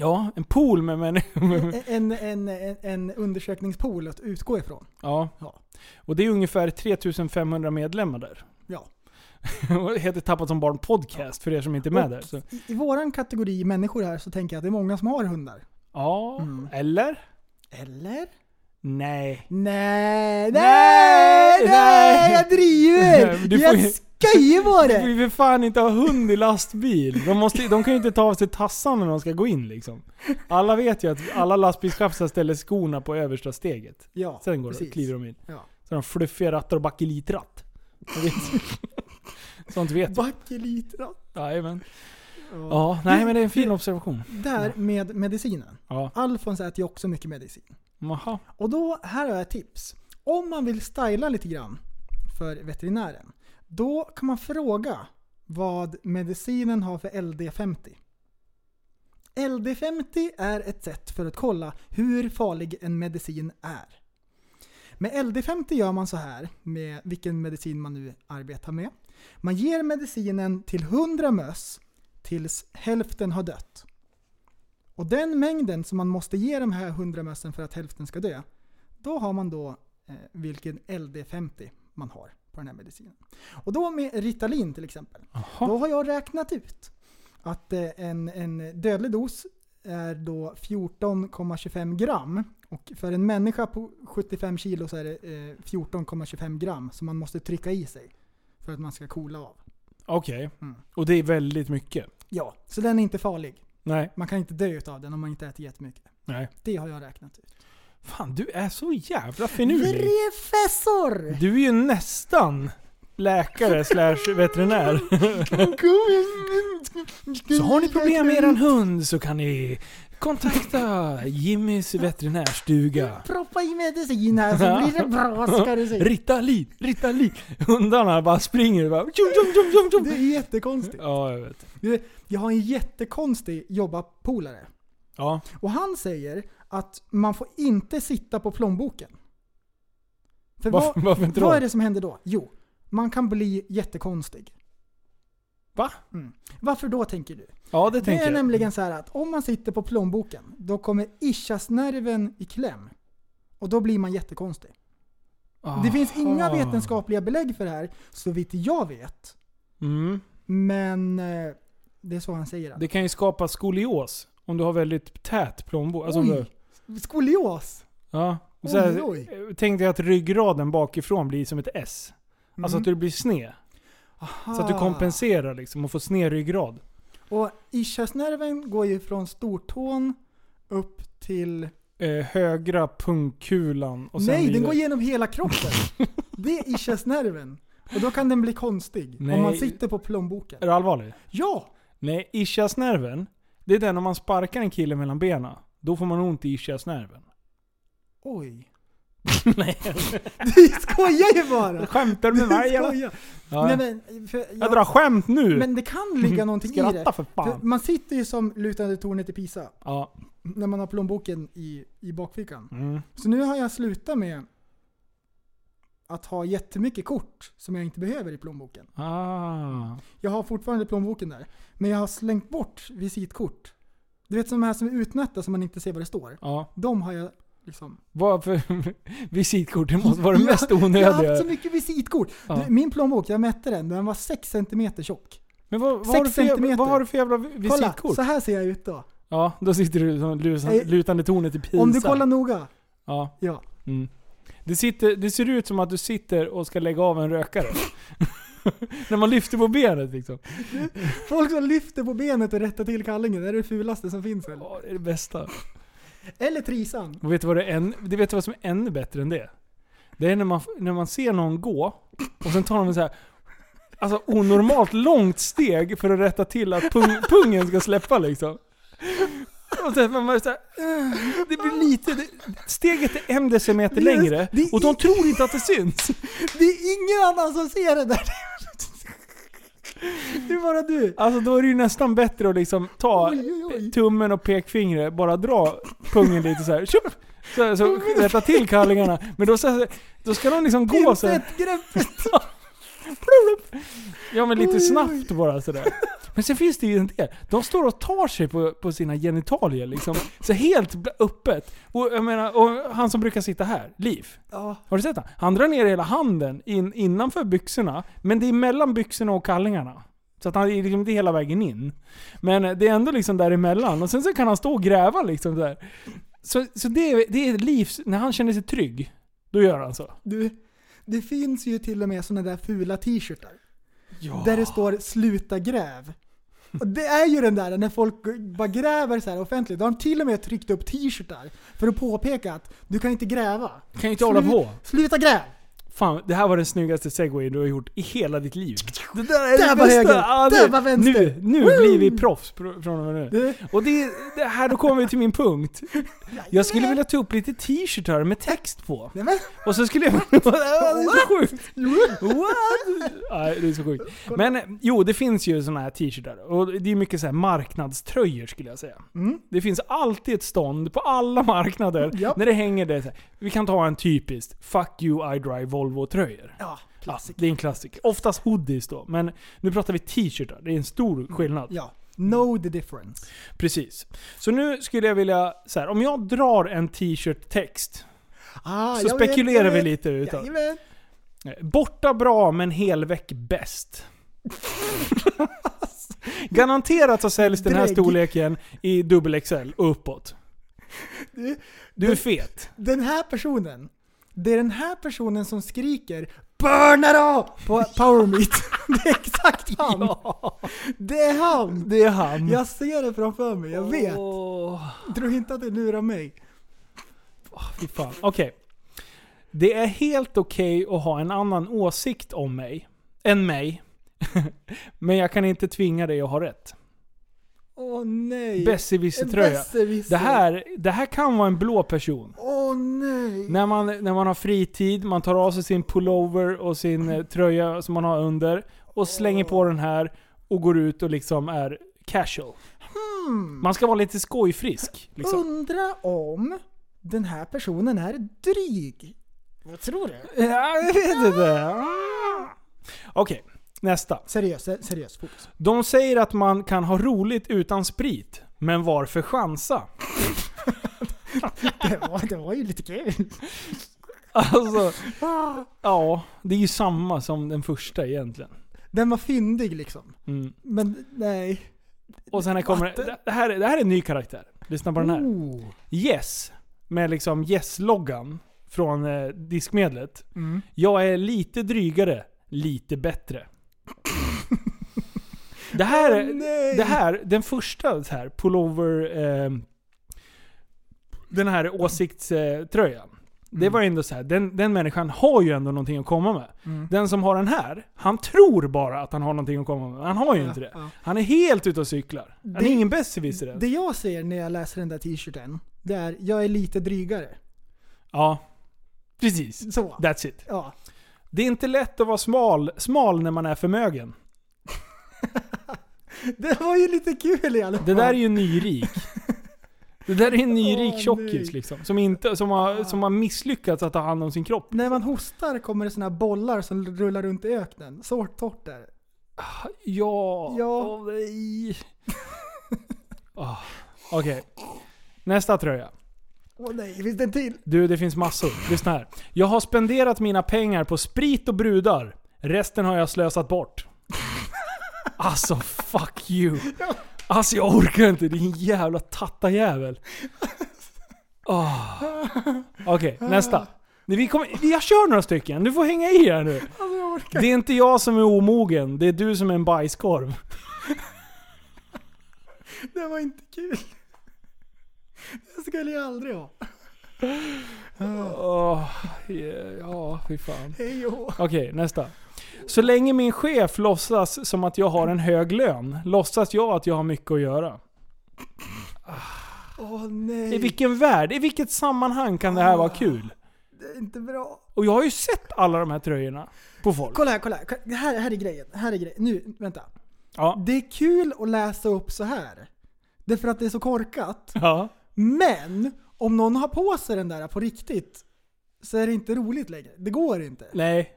Ja, en pool med människor. En, en, en, en undersökningspool att utgå ifrån. Ja. Ja. Och det är ungefär 3500 medlemmar där. Ja. [LAUGHS] Det heter Tappat som barn podcast för er som inte är med Och där. Så. I, I våran kategori människor här så tänker jag att det är många som har hundar. Ja, Mm. eller? Eller? Nej. Nej, Nej, nej, nej, jag driver! [LAUGHS] Du får jag skojar bara! [LAUGHS] Du får ju för fan inte ha hund i lastbil. De, måste, de kan ju inte ta av sig tassarna när de ska gå in liksom. Alla vet ju att alla lastbilschaffisar ställer skorna på översta steget. Ja, Sen går de, kliver de in. Ja. Så de fluffiga rattar och bakelitratt. [LAUGHS] Sånt vet jag. Bakelitra. Jajamän. Ja, nej men det är en fin observation. Där med medicinen. Ja. Alfons äter ju också mycket medicin. Aha. Och då, här har jag ett tips. Om man vill styla lite grann för veterinären, då kan man fråga vad medicinen har för LD50. LD50 är ett sätt för att kolla hur farlig en medicin är. Med LD50 gör man så här med vilken medicin man nu arbetar med. Man ger medicinen till 100 möss tills hälften har dött. Och den mängden som man måste ge de här 100 mössen för att hälften ska dö, då har man då eh, vilken LD50 man har på den här medicinen. Och då med Ritalin till exempel, då har jag räknat ut att eh, en, en dödlig dos är då 14,25 gram. Och för en människa på 75 kilo så är det eh, 14,25 gram som man måste trycka i sig för att man ska coola av. Okej. Mm. Och det är väldigt mycket. Ja, så den är inte farlig. Nej. Man kan inte dö utav den om man inte äter jättemycket. Nej. Det har jag räknat ut. Fan, du är så jävla finurlig. Professor! Du är ju nästan läkare slash veterinär. [LAUGHS] Så har ni problem med eran hund så kan ni kontakta Jimmys veterinärstuga. Proppa i medicin här så blir det bra ska du se. Ritalin, Ritalin. Hundarna bara springer och bara tjum, tjum, tjum, tjum, tjum. Det är jättekonstigt. Ja, jag vet. Du, Jag har en jättekonstig jobbarpolare. Ja. Och han säger att man får inte sitta på plånboken. För Varför- vad, varför inte då? vad är det som händer då? Jo, man kan bli jättekonstig. Va? Mm. Varför då tänker du? Ja, det Det tänker är jag. nämligen så att om man sitter på plånboken, då kommer ischiasnerven i kläm. Och då blir man jättekonstig. Det finns inga Aha. vetenskapliga belägg för det här, så vitt jag vet. Mm. Men eh, det är så han säger. Det kan ju skapa skolios om du har väldigt tät plånbok. Alltså, Oj. du, Skolios! ja. Oj, Så här, oj. Tänk dig att ryggraden bakifrån blir som ett S. Alltså Mm. att det blir sned. Så att du Aha. kompenserar liksom och får sned ryggrad. Och ischiasnerven går ju från stortån upp till... Eh, högra pungkulan och sen Nej, den vidare. går genom hela kroppen. [LAUGHS] det är ischiasnerven. Och då kan den bli konstig. Nej. Om man sitter på plånboken. Är du allvarlig? Ja! Nej, ischiasnerven. Det är den om man sparkar en kille mellan benen. Då får man ont i ischiasnerven. Oj. [LAUGHS] Nej. [LAUGHS] Du skojar ju bara! Skämtar du med Du mig eller? Ja. Nej, men, för, Jag drar skämt nu! Men det kan ligga [LAUGHS] någonting i det. För fan. man sitter ju som lutande tornet i Pisa. Ja. När man har plånboken i, i bakfickan. Mm. Så nu har jag slutat med att ha jättemycket kort som jag inte behöver i plånboken. Ah. Jag har fortfarande plånboken där. Men jag har slängt bort visitkort. Du vet de här som är utnötta som man inte ser vad det står. Ja. De har jag liksom... [LAUGHS] Visitkort? Det måste vara det mest [LAUGHS] Jag har onödiga. haft så mycket visitkort. Ja. Min plånbok, jag mätte den, den var 6 cm tjock. Men vad, vad, har du för, jävla- vad har du för jävla Kolla, visitkort? så här ser jag ut då. Ja, då sitter du som lusan, Eh, lutande tornet i Pisa. Om du kollar noga. Ja. Ja. Mm. Det, sitter, det ser ut som att du sitter och ska lägga av en rökare. [LAUGHS] När man lyfter på benet liksom. Folk som lyfter på benet och rättar till kallingen, det är det fulaste som finns väl? Ja, det är det bästa. Eller trisan. Och vet du vad, det är än, det vet du vad som är ännu bättre än det? Det är när man, när man ser någon gå och sen tar de en så här Alltså onormalt långt steg för att rätta till att pung, pungen ska släppa liksom. Och sen man bara så här, det blir lite, det, steget är en decimeter längre och de tror inte att det syns. Det är ingen annan som ser det där. Det är bara du. Alltså då är det ju nästan bättre att liksom ta Oj, oj, oj. tummen och pekfingret, bara dra pungen lite så här. Tjup! Så, så rätta till kallingarna. Men då, så, då ska de liksom gå så här. Pincett-greppet. [LAUGHS] Ja men lite snabbt bara sådär. Men sen finns det ju en del. De står och tar sig på, på sina genitalier liksom. Så helt öppet. Och jag menar, och han som brukar sitta här, Liv. Ja. Har du sett han? Han drar ner hela handen in, innanför byxorna. Men det är mellan byxorna och kallingarna. Så att han är liksom inte hela vägen in. Men det är ändå liksom däremellan. Och sen så kan han stå och gräva liksom där. Så, så det, är, det är Livs, när han känner sig trygg, då gör han så. Du, det finns ju till och med såna där fula t-shirtar. Ja. Där det står 'Sluta gräv' och det är ju den där när folk bara gräver så här offentligt. Då har de till och med tryckt upp t-shirtar för att påpeka att du kan inte gräva. Kan ju inte hålla på. Sluta gräv! Fan, det här var den snyggaste segway du har gjort i hela ditt liv. Det där är Där det var bästa! höger, Ja, där var vänster. Nu, nu Woo! blir vi proffs pr- från och med nu. Och det, det här, då kommer vi till min punkt. [LAUGHS] Jag skulle vilja ta upp lite t-shirtar med text på. Och så skulle jag... [LAUGHS] Ja, det är så [LAUGHS] sjukt! What? Nej, det är så sjukt. Men jo, det finns ju såna här t-shirtar. Och det är mycket så här marknadströjor skulle jag säga. Mm. Det finns alltid ett stånd på alla marknader när det hänger det så här. Vi kan ta en typisk 'Fuck you I drive Volvo-tröjor. ja, Ja, klassiker. det är en klassiker. Oftast hoodies då, men nu pratar vi t-shirtar. Det är en stor skillnad. Ja, know the difference. Precis. Så nu skulle jag vilja, så här, om jag drar en t-shirt-text, Ah, så vet, spekulerar jag vi vet. lite utav. Jajamän. Borta bra men helväck bäst. [LAUGHS] Garanterat så säljs den här Drägg. storleken i dubbel XL och uppåt. Du, Du är fet. Den här personen Det är den här personen som skriker Burna då! På Power Meet. [LAUGHS] Det är exakt han. Det är han. Det är han. Jag ser det framför mig, jag vet. Åh, Tro inte att du lurar mig. fy fan. Okej. Det är helt okej att ha en annan åsikt om mig. Än mig. [LAUGHS] Men jag kan inte tvinga dig att ha rätt. Åh nej. Besserwisser-tröja. Besserwisser. Det här, det här kan vara en blå person. Åh nej. När man, när man har fritid, man tar av sig sin pullover och sin eh, tröja som man har under och slänger på den här och går ut och liksom är casual. Hmm. Man ska vara lite skojfrisk. Liksom. Undra om den här personen är dryg. Vad tror du? Ja, jag vet inte. Ah. Okej, nästa. Seriöst, se- seriöst fokus. De säger att man kan ha roligt utan sprit. Men varför chansa? [LAUGHS] Det var, det var ju lite kul. Alltså, ja, det är ju samma som den första egentligen. Den var fyndig liksom. Mm. Men nej. Och sen här kommer det, det, här, det här är en ny karaktär. Lyssna på den här. Oh. Yes, med liksom Yes-loggan från eh, diskmedlet. Mm. Jag är lite drygare, lite bättre. Det här, nej. det här, den första så här, pullover, eh, den här åsiktströjan. Det Mm. var ändå så här, den, den människan har ju ändå någonting att komma med. Mm. Den som har den här, han tror bara att han har någonting att komma med. Han har ju Ja, inte det. ja. Han är helt ute och cyklar. Han är Det- ingen besserwisser. Det jag ser när jag läser den där t-shirten, det är jag är lite drygare. Ja, precis. Så. That's it. Ja. Det är inte lätt att vara smal, smal när man är förmögen. [LAUGHS] Det var ju lite kul i alla fall. Det där är ju nyrik. Det där är en nyrik Åh, tjockis liksom. Som, inte, som, har, som har misslyckats att ta hand om sin kropp. När man hostar kommer det såna här bollar som rullar runt i öknen. Så torrt är det. Ja. Ja. Åh, nej. Ah, Okej. Nästa tröja. Åh nej, finns det en till? Du, det finns massor. Lyssna här. Jag har spenderat mina pengar på sprit och brudar. Resten har jag slösat bort. Alltså, fuck you. Alltså jag orkar inte, din jävla tattajävel. Oh. Okej, nästa. Vi, kommer, jag kör några stycken, du får hänga i här nu. Alltså. Det är inte jag som är omogen, det är du som är en bajskorv. Det var inte kul. Det skulle jag aldrig ha. Åh, ja, fy fan. Hej Okej, nästa. Så länge min chef låtsas som att jag har en hög lön, låtsas jag att jag har mycket att göra. I nej. vilken värld, i vilket sammanhang kan det här vara kul? Det är inte bra. Och jag har ju sett alla de här tröjorna på folk. Kolla här, kolla här. Det Här, här är grejen. Här är grejen. Nu, vänta. Ja. Det är kul att läsa upp så här. Det är för att det är så korkat. Ja. Men om någon har på sig den där på riktigt så är det inte roligt längre. Det går inte. Nej.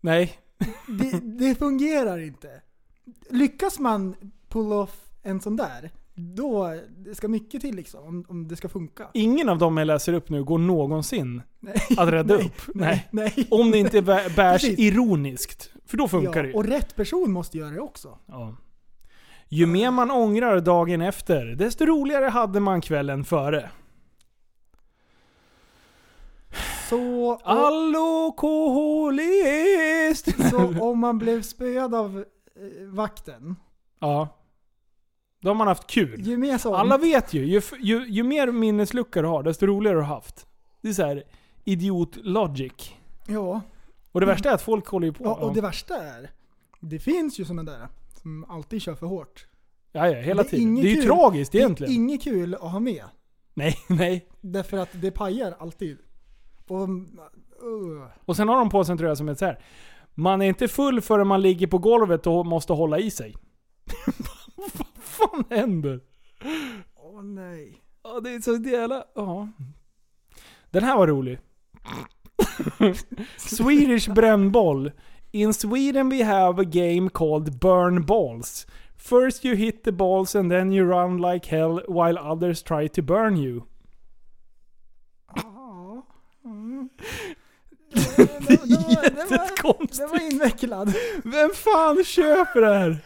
Nej. Det, det fungerar inte. Lyckas man pull off en sån där, då det ska mycket till liksom om, om det ska funka. Ingen av dem jag läser upp nu går någonsin Nej. att rädda Nej, upp. Nej. Nej. Om det inte bä- bärs Precis. ironiskt. För då funkar det ja, ju. och rätt person måste göra det också. Ja. Ju mer man ångrar dagen efter, desto roligare hade man kvällen före. Så, Alkoholist! [LAUGHS] så om man blev spöad av eh, vakten, Ja. Då har man haft kul. ju mer sånt. Alla vet ju, ju, ju, ju mer minnesluckor du har, desto roligare har du haft. Det är så här idiot logic. Ja, Och det värsta är att folk håller ju på. ja, och det värsta är, det finns ju såna där som alltid kör för hårt. ja, ja, hela det är tiden. Det är ju kul. tragiskt Det är egentligen. inget kul att ha med. Nej, [LAUGHS] nej. Därför att det pajar alltid. Och, uh, Och sen har de på sig en tröja som är så här. Man är inte full förrän man ligger på golvet och måste hålla i sig. [LAUGHS] Vad fan händer? Åh nej. Ja, det är så jävla... Ja. Den här var rolig. [LAUGHS] Swedish brännboll. In Sweden we have a game called burn balls. First you hit the balls and then you run like hell while others try to burn you. Mm. Det, det, var, Jättekonstigt. det var invecklad. Vem fan köper det här?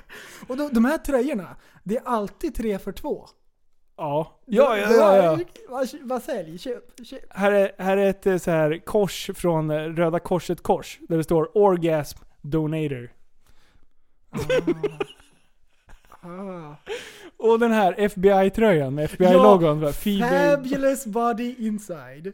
Och de, de här tröjorna, det är alltid tre för två. Ja. Ja, ja, ja. ja. Vad, vad sälj? Köp, köp. Här är, här är ett eh, så här kors från eh, Röda Korset kors. Där det står Orgasm Donator. Ah. Och den här FBI-tröjan med FBI-logon. Ja. Fabulous body inside.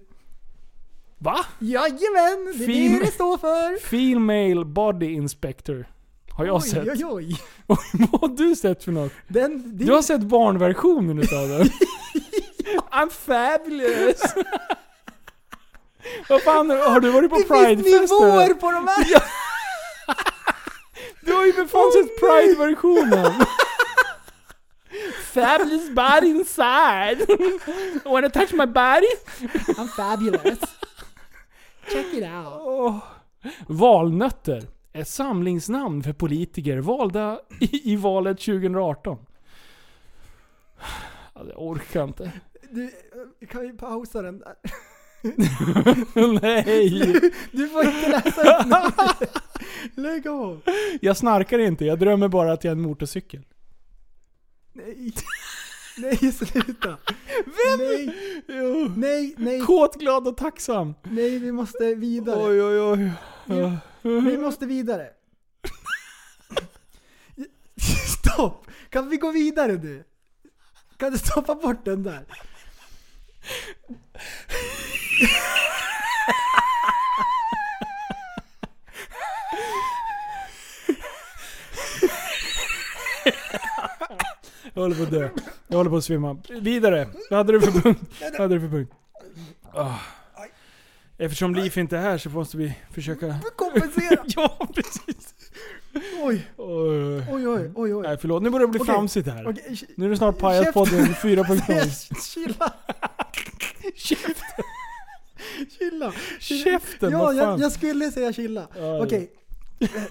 Va? Jajamän! Det är Fin- det det står för. Female Body Inspector. Har jag oj, sett. oj, [LAUGHS] oj. Vad har du sett för något? Den, det, Du har sett barnversionen utav den? [LAUGHS] I'm fabulous! [LAUGHS] Vad fan, har du varit på det finns nivåer på de här! Du har ju för fan sett Pride-versionen! Fabulous body inside! Wanna touch my body? I'm fabulous. Check it out. Åh. Valnötter. Ett samlingsnamn för politiker valda i, i valet 2018. Alltså, jag orkar inte. Du, eh, kan vi pausa den där? [LAUGHS] Nej! Du får inte läsa upp något. Lägg av. Jag snarkar inte, jag drömmer bara att jag är en motorcykel. Nej. Nej, sluta. Vem? Nej, Jo. nej, nej. Kåt, glad och tacksam. Nej, vi måste vidare. Oj, oj, oj. Ja. Vi måste vidare. Stopp! Kan vi gå vidare nu? Kan du stoppa bort den där? Jag håller på att dö. Jag håller på att svimma. Vidare. Vad hade du för punkt? Vad hade du för punkt? Ah. Eftersom Liv inte är här så måste vi försöka... Kompensera! [LAUGHS] ja, precis. Oj, Oj. oj, oj, oj. oj. Nej förlåt, nu börjar det bli Okej. flamsigt här. Sh- Nu är det snart Pajaspodden 4.0. [LAUGHS] Chilla! Käften! Chilla! Käften, Ja, vad jag, fan. jag skulle säga chilla. Okej. Eh,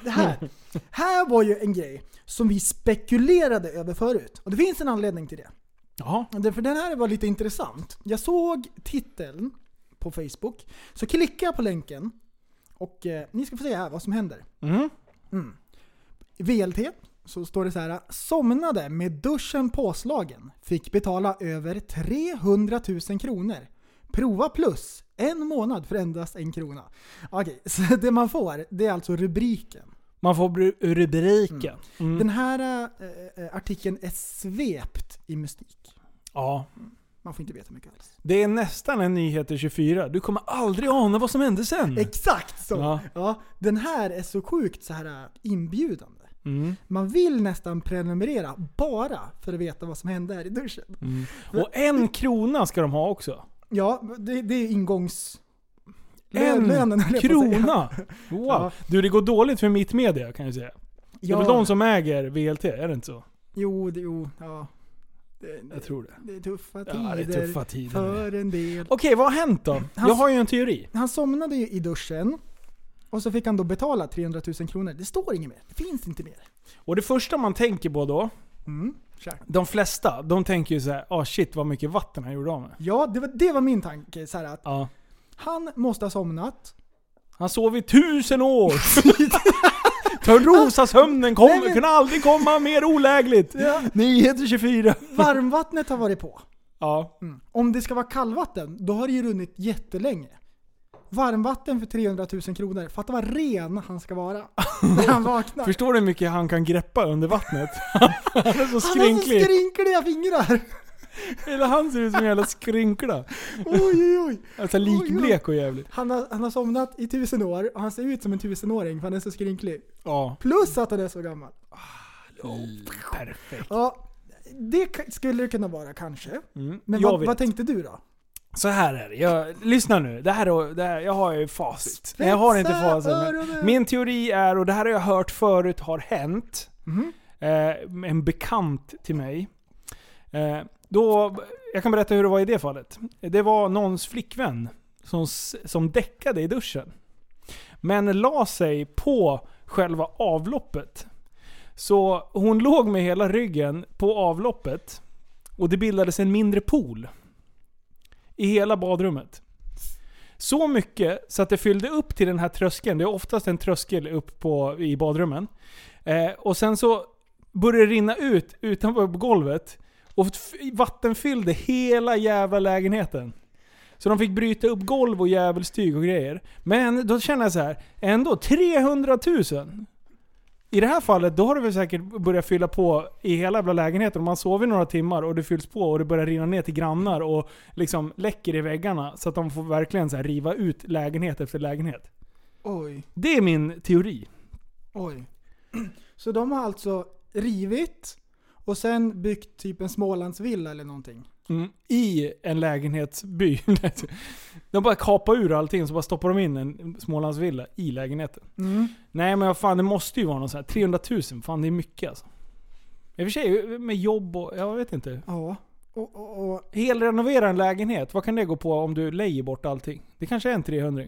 Det här. Här var ju en grej som vi spekulerade över förut. Och det finns en anledning till det. Jaha. För den här var lite intressant. Jag såg titeln på Facebook, så klickade jag på länken och eh, ni ska få se här vad som händer. Mm. Mm. VLT så står det så här. Somnade med duschen påslagen. Fick betala över 300 000 kronor. Prova plus. En månad för endast en krona. Okej, [LAUGHS] så det man får, det är alltså rubriken. Man får rubriken. Mm. Den här eh, artikeln är svept i mystik. Ja. Man får inte veta mycket alls. Det är nästan en Nyheter 24. Du kommer aldrig ana vad som hände sen. Exakt så! Ja. Ja. den här är så sjukt så här inbjudande. Mm. Man vill nästan prenumerera bara för att veta vad som hände här i duschen. Mm. Och en krona ska de ha också. Ja, det, det är ingångs... En lönen, krona! [LAUGHS] Wow. Ja. Du, det går dåligt för mitt media kan jag säga. Det är Ja. väl de som äger VLT, är det inte så? Jo, det, jo, ja. Det, Jag tror det. det är tuffa Ja, tider, det är tuffa tider. för en del. Okej, vad har hänt då? Han- Jag har ju en teori. Han somnade ju i duschen och så fick han då betala 300 000 kronor. Det står inget mer. Det finns inte mer. Och det första man tänker på då, Mm. Kör. de flesta, de tänker ju såhär, ah shit vad mycket vatten han gjorde av med. Ja, det var, det var min tanke. Så här att Ja. han måste ha somnat. Han sov i tusen år! [LAUGHS] Törnrosasömnen kom, Nej, men- kunde aldrig komma mer olägligt! Ja. Nyheter 24. Varmvattnet har varit på. Ja. Mm. Om det ska vara kallvatten, då har det ju runnit jättelänge. Varmvatten för 300 000 kronor. Fatta vad ren han ska vara [LAUGHS] när han vaknar. Förstår du hur mycket han kan greppa under vattnet? [LAUGHS] han är så Han har så skrynklig. skrynkliga fingrar! Hela han ser ut som en jävla skrynkla. Oj, oj, oj. Alltså likblek och jävligt. Han har, han har somnat i tusen år och han ser ut som en tusenåring för han är så skrynklig. Ja. Plus att han är så gammal. Perfekt. Ja, det skulle det kunna vara kanske. Mm. Men vad, vad tänkte du då? Så här är det. Jag, lyssna nu. Det här, är, det här, jag har ju facit. Nej, jag har inte facit. Men min teori är, och det här har jag hört förut har hänt. Mhm. Eh, en bekant till mig. Eh, då, jag kan berätta hur det var i det fallet. Det var någons flickvän som, som däckade i duschen. Men la sig på själva avloppet. Så hon låg med hela ryggen på avloppet och det bildades en mindre pool. I hela badrummet. Så mycket så att det fyllde upp till den här tröskeln. Det är oftast en tröskel upp på, i badrummen. Eh, och sen så började det rinna ut utanför golvet. Och vattenfyllde hela jävla lägenheten. Så de fick bryta upp golv och djävulstyg och grejer. Men då känner jag så här, ändå 300 000. I det här fallet, då har det väl säkert börjat fylla på i hela jävla lägenheten. Man sover några timmar och det fylls på och det börjar rinna ner till grannar och liksom läcker i väggarna. Så att de får verkligen så riva ut lägenhet efter lägenhet. Oj, Det är min teori. oj. Så de har alltså rivit och sen byggt typ en Smålandsvilla eller någonting. Mm. I en lägenhetsby. [LAUGHS] de bara kapar ur allting så bara stoppar de in en Smålandsvilla i lägenheten. Mm. Nej men fan, det måste ju vara något sånt här. 300 000, fan det är mycket alltså. I och för sig med jobb och, jag vet inte. Ja. Och, och, och, Helrenovera en lägenhet, vad kan det gå på om du lejer bort allting? Det kanske är en 300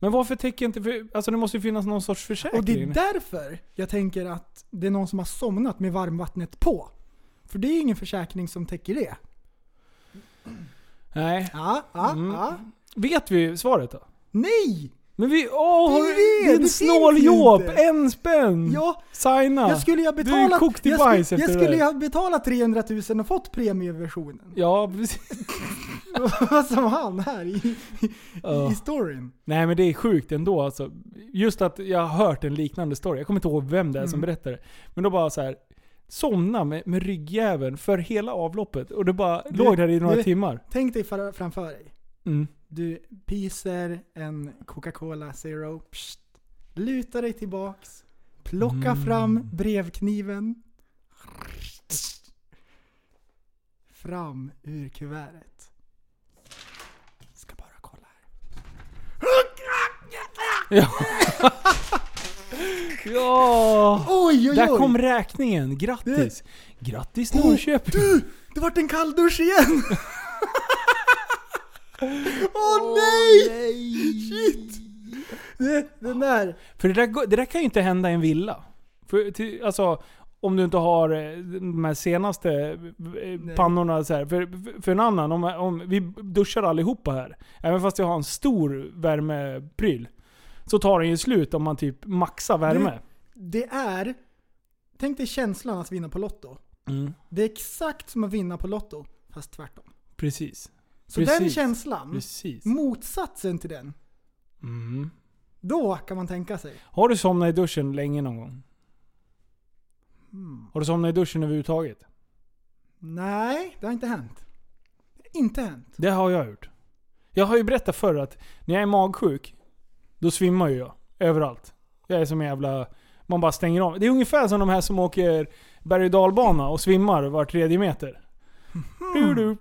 Men varför täcker inte, för, alltså det måste ju finnas någon sorts försäkring. och det är därför jag tänker att det är någon som har somnat med varmvattnet på. För det är ingen försäkring som täcker det. Nej. Ja, ja, Mm. ja. Vet vi svaret då? Nej! Men vi, åh, vet, det din finns snåljåp! En spänn! Ja, Signa! jag skulle ju ha Du är kokt i jag bajs skulle, jag efter skulle det ju ha betalat 300 000 och fått premieversionen. Ja, [LAUGHS] precis. Vad som han här i, Ja. i storyn. Nej men det är sjukt ändå alltså. Just att jag har hört en liknande story. Jag kommer inte ihåg vem det är som Mm. berättar det. Men då bara så här. Somna med, med ryggjäveln för hela avloppet. Och det bara Du- låg där i några du- timmar. Tänk dig för, framför dig. Mm. Du pyser en Coca-Cola Zero. Psst, lutar dig tillbaks. Plocka Mm. fram brevkniven. Fram ur kuvertet. Ska bara kolla här. [LAUGHS] [LAUGHS] Ja. Ja. Oj, oj, Där oj! kom räkningen. Grattis. Grattis Norrköping. Du! Det vart en kalldusch igen! Åh nej! Shit! Det, den där. För det där, det där kan ju inte hända i en villa. För, till, alltså, om du inte har eh, de här senaste eh, pannorna så här. För, för en annan, om, om vi duschar allihopa här. Även fast jag har en stor värmepryl. Så tar den ju slut om man typ maxar värme. Det är... Tänk dig känslan att vinna på Lotto. Mm. Det är exakt som att vinna på Lotto, fast tvärtom. Precis. Så den Precis. känslan, Precis. motsatsen till den, Mm. då kan man tänka sig. Har du somnat i duschen länge någon gång? Hmm. Har du somnat i duschen överhuvudtaget? Nej, det har inte hänt. Inte hänt. Det har jag gjort. Jag har ju berättat förr att när jag är magsjuk, då svimmar ju jag. Överallt. Jag är som en jävla... Man bara stänger av. Det är ungefär som de här som åker berg och och svimmar var tredje meter. Du.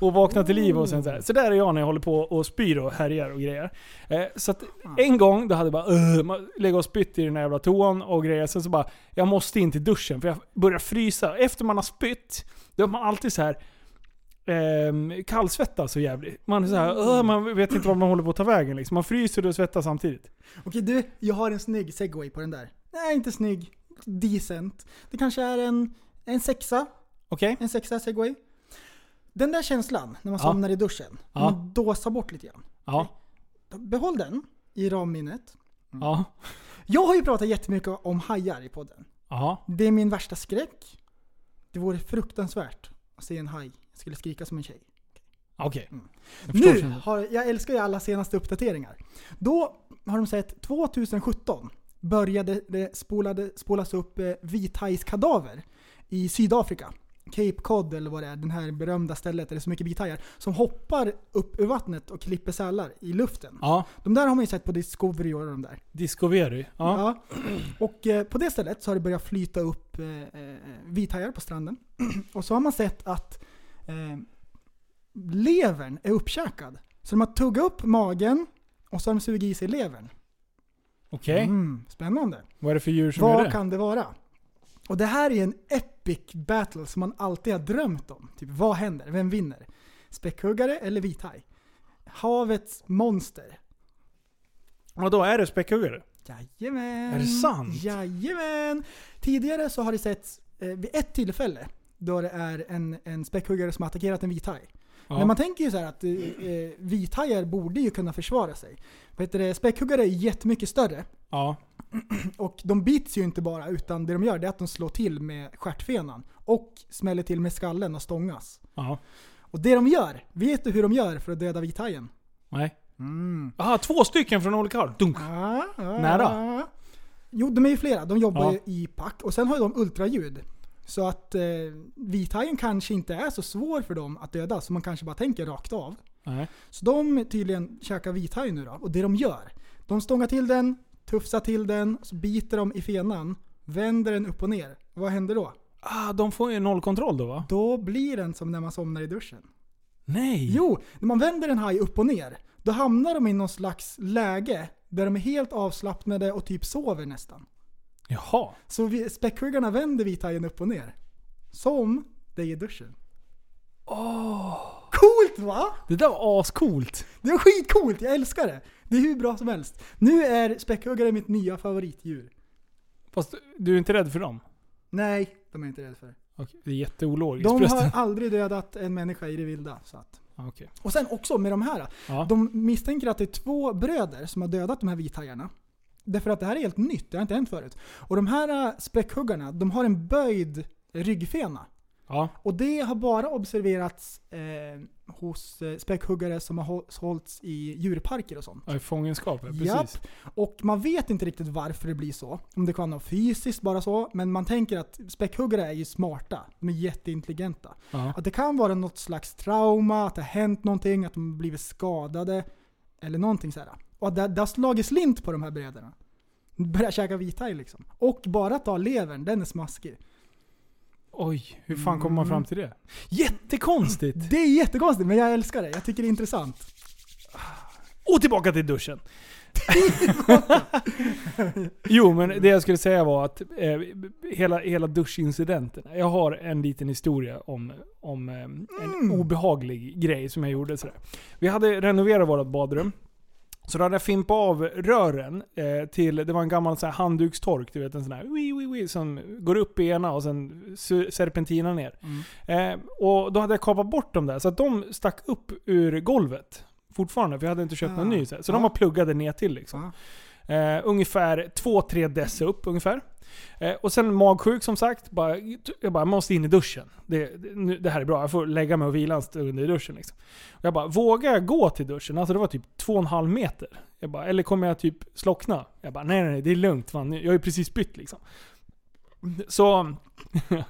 och vaknar till liv och sen så här. Så där är jag när jag håller på och spyr och härjar och grejer. Eh, så att en gång, då hade jag bara uh, lägger och spytt i den här jävla toan och grejer. Sen så bara, jag måste in till duschen för jag börjar frysa. Efter man har spytt, då är man alltid så här eh, kallsvettas så jävligt. Man är så här, "Åh", man vet inte var man håller på att ta vägen liksom. Man fryser och svettas samtidigt. Okej du, jag har en snygg segway på den där. Nej, inte snygg. Decent. Det kanske är en, en sexa. Okej? En sexa segway. Den där känslan när man Ja. somnar i duschen. Ja. Man dåsar bort lite grann. Ja. Behåll den i ramminnet. Ja. Jag har ju pratat jättemycket om hajar i podden. Ja. Det är min värsta skräck. Det vore fruktansvärt att se en haj. Jag skulle skrika som en tjej. Okej. Jag förstår Nu har, jag älskar ju alla senaste uppdateringar. Då har de sett 2017 började det spolade, spolas upp eh, vithajskadaver i Sydafrika. Cape Cod eller vad det är, den här berömda stället där det är så mycket vithajar. Som hoppar upp ur vattnet och klipper sälar i luften. Ja. De där har man ju sett på Discovery och de där. Discovery. Ja. Ja. Och eh, på det stället så har det börjat flyta upp eh, vithajar på stranden. [CLEARS THROAT] och så har man sett att eh, levern är uppkäkad. Så de har tuggat upp magen och så har de sugit i sig levern. Okej. Mm, spännande. Vad är det för djur som gör Vad det? kan det vara? Och det här är en epic battle som man alltid har drömt om. Typ, vad händer? Vem vinner? Späckhuggare eller vithaj? Havets monster. Och då är det späckhuggare? Jajamän. Är det sant? Jajamän. Tidigare så har det setts eh, vid ett tillfälle då det är en, en späckhuggare som har attackerat en vithaj. Ja. Men man tänker ju så här att eh, eh, vithajar borde ju kunna försvara sig. Vad heter det? Späckhuggare är jättemycket större. Ja. [CLEARS THROAT] Och de bits ju inte bara, utan det de gör är att de slår till med stjärtfenan. Och smäller till med skallen och stångas. Ja. Och det de gör, vet du hur de gör för att döda vithajen? Nej. Mm. Jaha, två stycken från olika håll. Dunk. Ja, ja, Nära. ja. Jo, de är ju flera. De jobbar Ja. i pack. Och sen har de ultraljud. Så att eh, vithajen kanske inte är så svår för dem att döda, så man kanske bara tänker rakt av. Nej. Så de tydligen käkar vithaj nu då. Och det de gör, de stångar till den, tufsar till den, så biter de i fenan, vänder den upp och ner. Vad händer då? Ah, de får ju nollkontroll då va? Då blir den som när man somnar i duschen. Nej! Jo, när man vänder en haj upp och ner, då hamnar de i någon slags läge där de är helt avslappnade och typ sover nästan. Jaha. Så vi- späckhuggarna vänder vithajen upp och ner. Som dig i duschen. Coolt va? Det där var ascoolt. Det är skitcoolt, jag älskar det. Det är hur bra som helst. Nu är späckhuggare mitt nya favoritdjur. Fast du är inte rädd för dem? Nej, de är jag inte rädd för. Okej, det är jätteologiskt De har aldrig dödat en människa i det vilda. Så att. Ah, Okej. Och sen också med de här. Ja. De misstänker att det är två bröder som har dödat de här vithajarna. Därför att det här är helt nytt, det har inte hänt förut. Och de här äh, späckhuggarna, de har en böjd ryggfena. Ja. Och det har bara observerats eh, hos eh, späckhuggare som har håll- hållits i djurparker och sånt. Ja, i fångenskap, ja, precis. Japp. Och man vet inte riktigt varför det blir så. Om det kan vara fysiskt bara så. Men man tänker att späckhuggare är ju smarta. De är jätteintelligenta. Ja. Att det kan vara något slags trauma, att det har hänt någonting, att de har blivit skadade. Eller någonting sådär. Och det, det har slagit slint på de här bröderna. Börjar käka vithaj liksom. Och bara ta levern, den är smaskig. Oj, hur fan kommer man fram till det? Jättekonstigt! Det är jättekonstigt, men jag älskar det. Jag tycker det är intressant. Och tillbaka till duschen. [LAUGHS] jo, men det jag skulle säga var att eh, hela, hela duschincidenten. Jag har en liten historia om, om eh, en obehaglig grej som jag gjorde. Sådär. Vi hade renoverat vårt badrum. Så då hade jag fimpat av rören eh, till, det var en gammal så här handdukstork, du vet en sån här wii, wii, wii, som går upp i ena och sen serpentinar ner. Eh, och då hade jag kapat bort dem där, så att de stack upp ur golvet. Fortfarande, för jag hade inte köpt någon Ah. ny. Så, här. så Ja. de var pluggade ner till liksom. Eh, ungefär 2-3 dess upp ungefär. Eh, och sen magsjuk som sagt. Bara, jag bara, måste in i duschen. Det, det, nu- det här är bra, jag får lägga mig och vila en stund i duschen. Liksom. Och jag bara, vågar jag gå till duschen? Alltså det var typ 2,5 meter. Jag bara, eller kommer jag typ slockna? Jag bara, nej nej, nej det är lugnt. Fan. Jag har ju precis bytt liksom. Så... [LAUGHS]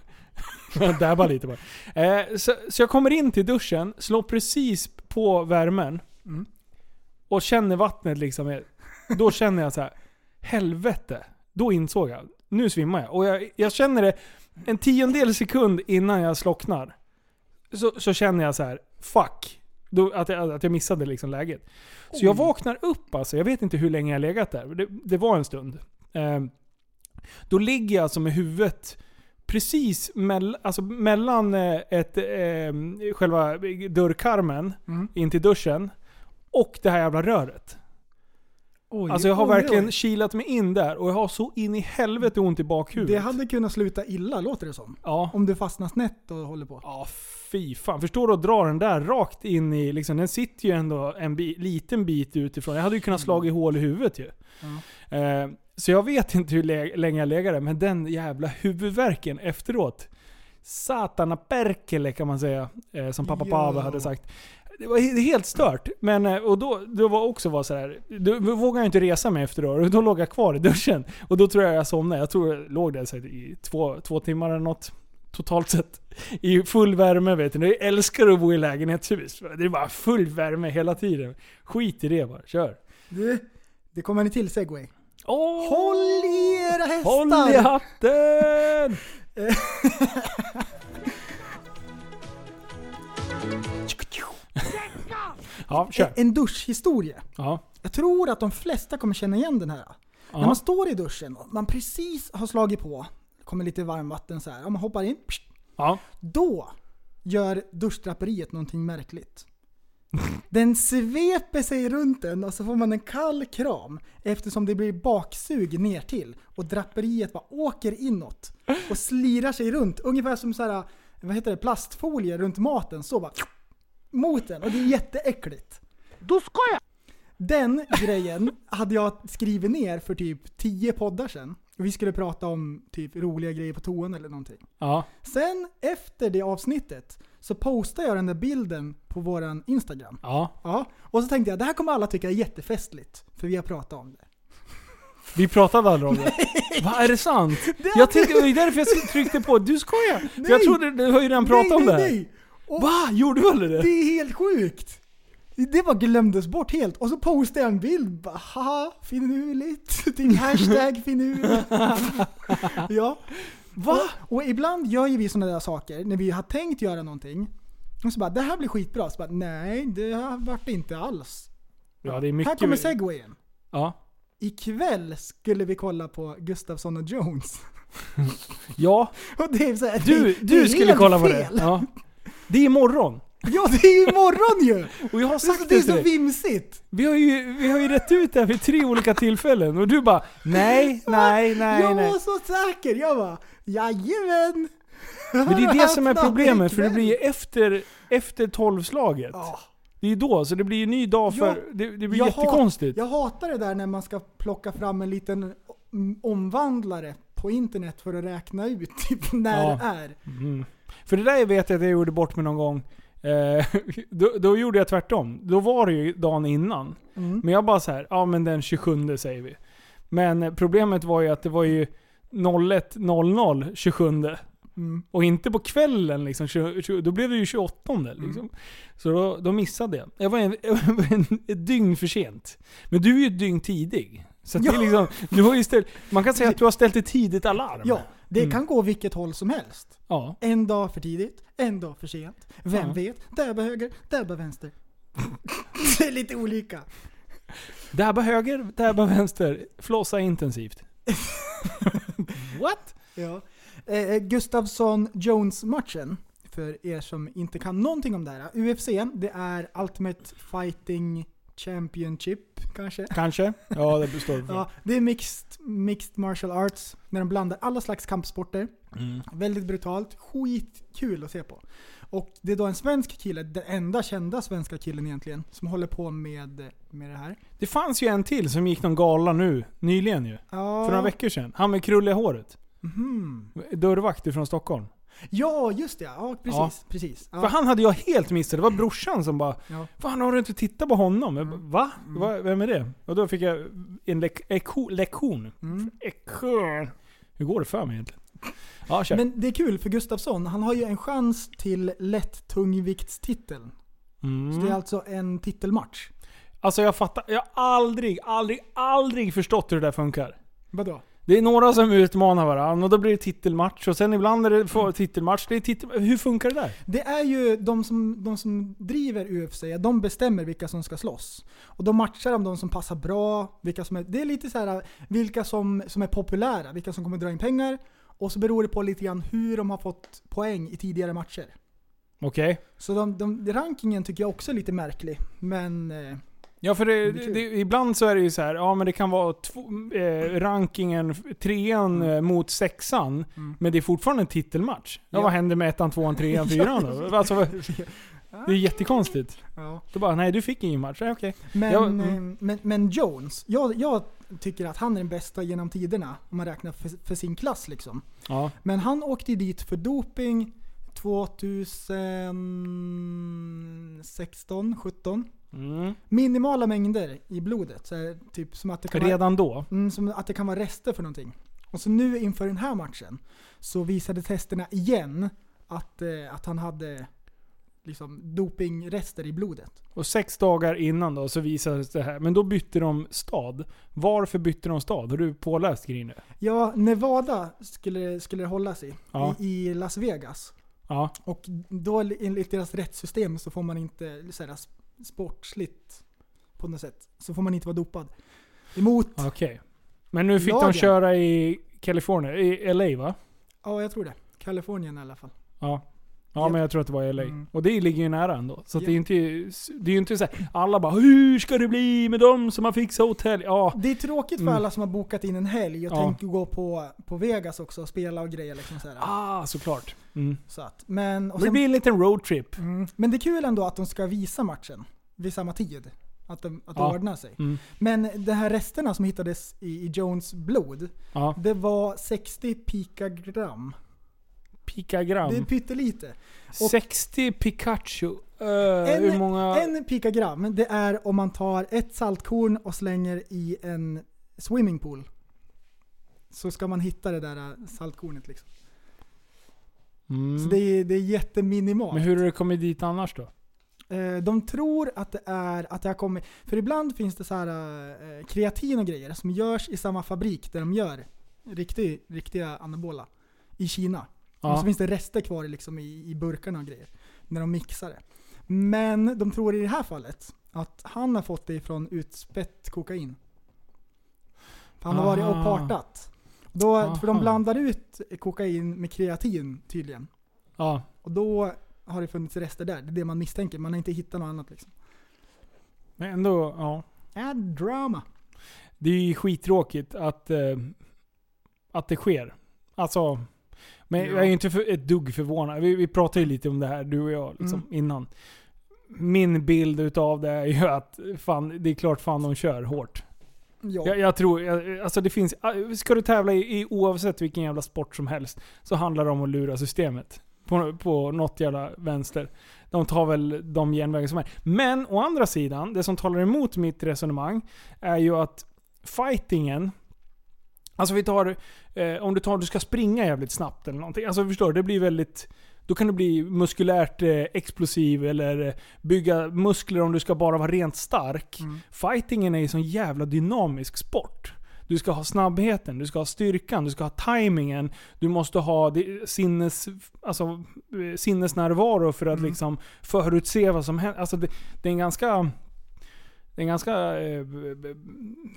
jag dabbar lite bara. Eh, så, så jag kommer in till duschen, slår precis på värmen. Mm. Och känner vattnet liksom. Då känner jag så här. helvete. Då insåg jag, nu svimmar jag. Och jag, jag känner det en tiondel sekund innan jag slocknar. Så, så känner jag så här, fuck. Då, att, jag, att jag missade liksom läget. Så jag vaknar upp alltså. Jag vet inte hur länge jag legat där. Det, det var en stund. Eh, då ligger jag alltså med huvudet precis mell, alltså mellan eh, ett, eh, själva dörrkarmen Mm. in till duschen och det här jävla röret. Oj, Alltså jag har oj, verkligen oj. kilat mig in där och jag har så in i helvete ont i bakhuvudet. Det hade kunnat sluta illa, låter det som. Ja. Om du fastnar snett och håller på. Ja, fy fan. Förstår du att dra den där rakt in i, liksom, den sitter ju ändå en bi, liten bit utifrån. Jag hade ju kunnat slagit hål i huvudet ju. Eh, så jag vet inte hur lä- länge jag lägger där, men den jävla huvudvärken efteråt. Satana perkele kan man säga, eh, som pappa Ja. Pave hade sagt. Det var he- helt stört. Men, eh, och då, då var också var så här, då vågade jag inte resa mig efteråt. Och [LAUGHS] då låg jag kvar i duschen. Och då tror jag jag somnade. Jag tror jag låg där så här, i två, två timmar eller något. Totalt sett. I full värme vet du. Jag älskar att bo i lägenhetshus. Det är bara full värme hela tiden. Skit i det bara. Kör. Du, det kommer en till segway. Åh! Håll i era hästar! Håll i hatten! [LAUGHS] [LAUGHS] ja, kör. En duschhistoria. Ja. Jag tror att de flesta kommer känna igen den här. När Ja. man står i duschen och man precis har slagit på, kommer lite varmvatten så här, och man hoppar in. pst, Ja. Då gör duschdraperiet någonting märkligt. Den sveper sig runt den och så får man en kall kram eftersom det blir baksug ner till och draperiet bara åker inåt och slirar sig runt. Ungefär som så här, vad heter det, plastfolie runt maten. Så bara. Mot den och det är jätteäckligt. Då ska jag! Den grejen hade jag skrivit ner för typ 10 poddar sedan. Vi skulle prata om typ roliga grejer på toan eller någonting. Ja. Sen efter det avsnittet så postade jag den där bilden på våran Instagram. Ja. Ja, och så tänkte jag det här kommer alla tycka är jättefestligt. För vi har pratat om det. Vi pratade aldrig om det. [LAUGHS] Va, är det sant? Jag tänkte, det är därför jag tryckte på. Du skojar? [LAUGHS] För jag Nej. trodde du har ju redan pratat nej, om det nej, här. nej. Och Va? Gjorde du aldrig det? Det är helt sjukt! Det bara glömdes bort helt. Och så postade jag en bild. Bara, Haha, finurligt. [LAUGHS] Typ hashtag finurligt. [LAUGHS] ja. Va? Och, och ibland gör ju vi sådana där saker när vi har tänkt göra någonting. Och så bara, det här blir skitbra. Så bara, nej, det har varit inte alls. Ja, det är mycket... Här kommer segwayen. Ja. Ikväll skulle vi kolla på Gustafsson och Jones. [LAUGHS] Ja, Och det är så här, du, det, det du är skulle kolla på fel. det. Ja. Det är imorgon. Ja, det är ju imorgon ju! [LAUGHS] Och jag har Det är så, sagt det är det till så vimsigt. Vi har, ju, vi har ju rätt ut det här vid tre olika tillfällen och du bara nej, [LAUGHS] nej, nej, jag nej. var så säker. Jag bara, jajamän. Men det är det som är problemet för det blir ju efter, efter tolvslaget. Ja. Det är ju då, så det blir ju ny dag för... Ja, det, det blir jag jättekonstigt. Jag hatar det där när man ska plocka fram en liten omvandlare på internet för att räkna ut typ när Ja. det är. Mm. För det där vet jag att jag gjorde bort mig någon gång. Eh, [LAUGHS] då, då gjorde jag tvärtom. Då var det ju dagen innan. Mm. Men jag bara så här, ja men den 27 säger vi. Men problemet var ju att det var ju 01.00 27. Mm. Och inte på kvällen liksom. 20, 20, då blev det ju 28 Mm. liksom. Så då, då missade jag. Jag var, en, [LAUGHS] jag var en, ett dygn för sent. Men du är ju ett dygn tidig. Så att det är liksom, du har ju ställt, man kan säga att du har ställt ett tidigt alarm. Ja, det Mm. kan gå vilket håll som helst. Ja. En dag för tidigt, en dag för sent. Vem Ja. vet? Där bara höger, där bara vänster. [LAUGHS] det är lite olika. Där bara höger, där bara vänster. Flossa intensivt. [LAUGHS] What? Ja. Eh, Gustafsson-Jones-matchen, för er som inte kan någonting om det här. UFC, det är Ultimate Fighting Championship, kanske? Kanske? Ja, det består. [LAUGHS] Ja, det är mixed, mixed martial arts, när de blandar alla slags kampsporter. Mm. Väldigt brutalt, skitkul att se på. Och det är då en svensk kille, den enda kända svenska killen egentligen, som håller på med, med det här. Det fanns ju en till som gick någon gala nu, nyligen ju. Ja, För några veckor sedan. Han med krulliga håret. Mhm. Dörrvakt ifrån Stockholm. Ja, just det. Ja, precis. Ja. precis. Ja. För han hade jag helt missat. Det var brorsan som bara Ja. Fan har du inte tittat på honom? Jag bara, Va? Va? Vem är det? Och då fick jag en lek- lektion. Mm. Hur går det för mig egentligen? Ja, kör. Men det är kul för Gustafsson, han har ju en chans till lätt tungviktstiteln. Så det är mm. alltså en titelmatch. Alltså jag fattar, jag har aldrig, aldrig, aldrig förstått hur det där funkar. Vadå? Det är några som utmanar varandra och då blir det titelmatch och sen ibland är det få- titelmatch. Det är titel... Hur funkar det där? Det är ju de som, de som driver UFC, de bestämmer vilka som ska slåss. Och de matchar de de som passar bra, vilka som är, det är lite så här vilka som, som är populära, vilka som kommer dra in pengar. Och så beror det på lite grann hur de har fått poäng i tidigare matcher. Okej. Så de, de, rankingen tycker jag också är lite märklig. Men eh, Ja för det, Det det, ibland så är det ju så här, ja men det kan vara två, eh, rankingen, trean eh, mot sexan, Mm. men det är fortfarande en titelmatch. Ja, Ja. vad händer med ettan, tvåan, trean, [LAUGHS] fyran då? Alltså, [LAUGHS] det är jättekonstigt. ja. Då bara, nej du fick ingen match. Nej, okej. Men, Ja, mm. eh, men, men Jones, jag, jag tycker att han är den bästa genom tiderna om man räknar för, för sin klass liksom. Ja. Men han åkte dit för doping 2016, 17. Mm. Minimala mängder i blodet. Så här, typ som att, det kan vara, Redan då? mm, som att det kan vara rester för någonting. Och så nu inför den här matchen så visade testerna igen att, eh, att han hade liksom dopingrester i blodet. Och sex dagar innan då så visades det här. Men då bytte de stad. Varför bytte de stad? Har du påläst grejen nu? Ja, Nevada skulle, skulle det hållas i. Ja. I, I Las Vegas. Ja. Och då enligt deras rättssystem så får man inte så här, sportsligt på något sätt. Så får man inte vara dopad. Emot, ja, Okej. Men nu fick Lagen. de köra i Kalifornien, i LA va? jag tror det. Kalifornien i alla fall. Ja. Ja, men jag tror att det var LA. Mm. Och det ligger ju nära ändå. Så Ja. det är inte, det är ju inte så här, alla bara Hur ska det bli med dem som har fixat hotell? Ja, Det är tråkigt för Mm. alla som har bokat in en helg och Ja. tänker gå på, på Vegas också och spela och grejer. Liksom så här. ah, såklart. Mm. Så att, men, och Det sen, blir en liten roadtrip. mm, men det är kul ändå att de ska visa matchen vid samma tid. Att de, att det Ja. ordnar sig. Mm. Men de här resterna som hittades i, i Jones blod, Ja. det var 60 pikagram. Pikagram. Det är pyttelite. och- 60 Pikachu. Uh, En, hur många... en pikagram, det är om man tar ett saltkorn och slänger i en swimmingpool. Så ska man hitta det där äh, saltkornet liksom. Mm. Så det är, det är jätteminimalt. Men hur har det kommit dit annars då? Eh, De tror att det är att det har kommit, för ibland finns det så här eh, kreatin och grejer som görs i samma fabrik där de gör riktig, riktiga anabola. I Kina. Och Ja. så finns det rester kvar liksom i, i burkarna och grejer. När de mixar det. Men de tror i det här fallet att han har fått det från utspätt kokain. För han har varit och partat. Då, för de blandar ut kokain med kreatin tydligen. Ja. Och då har det funnits rester där. Det är det man misstänker. Man har inte hittat något annat liksom. Men ändå, ja. Add drama. Det är ju skittråkigt att, eh, att det sker. Alltså, men Ja. jag är inte för, ett dugg förvånad. Vi, vi pratade ju lite om det här, du och jag, liksom, Mm. innan. Min bild utav det är ju att fan, det är klart fan de kör hårt. Ja. Jag, jag tror, jag, alltså det finns, ska du tävla i, i oavsett vilken jävla sport som helst, så handlar det om att lura systemet. På, på något jävla vänster. De tar väl de genvägar som är. Men å andra sidan, det som talar emot mitt resonemang är ju att fightingen, alltså vi tar, eh, om du tar, du ska springa jävligt snabbt eller någonting. Alltså förstår du, det blir väldigt, då kan du bli muskulärt eh, explosiv eller eh, bygga muskler om du ska bara vara rent stark. Mm. Fightingen är ju sån jävla dynamisk sport. Du ska ha snabbheten, du ska ha styrkan, du ska ha tajmingen. Du måste ha det- sinnes, alltså, eh, sinnesnärvaro för att Mm. liksom förutse vad som händer. Alltså det, det är en ganska... Det är en ganska eh,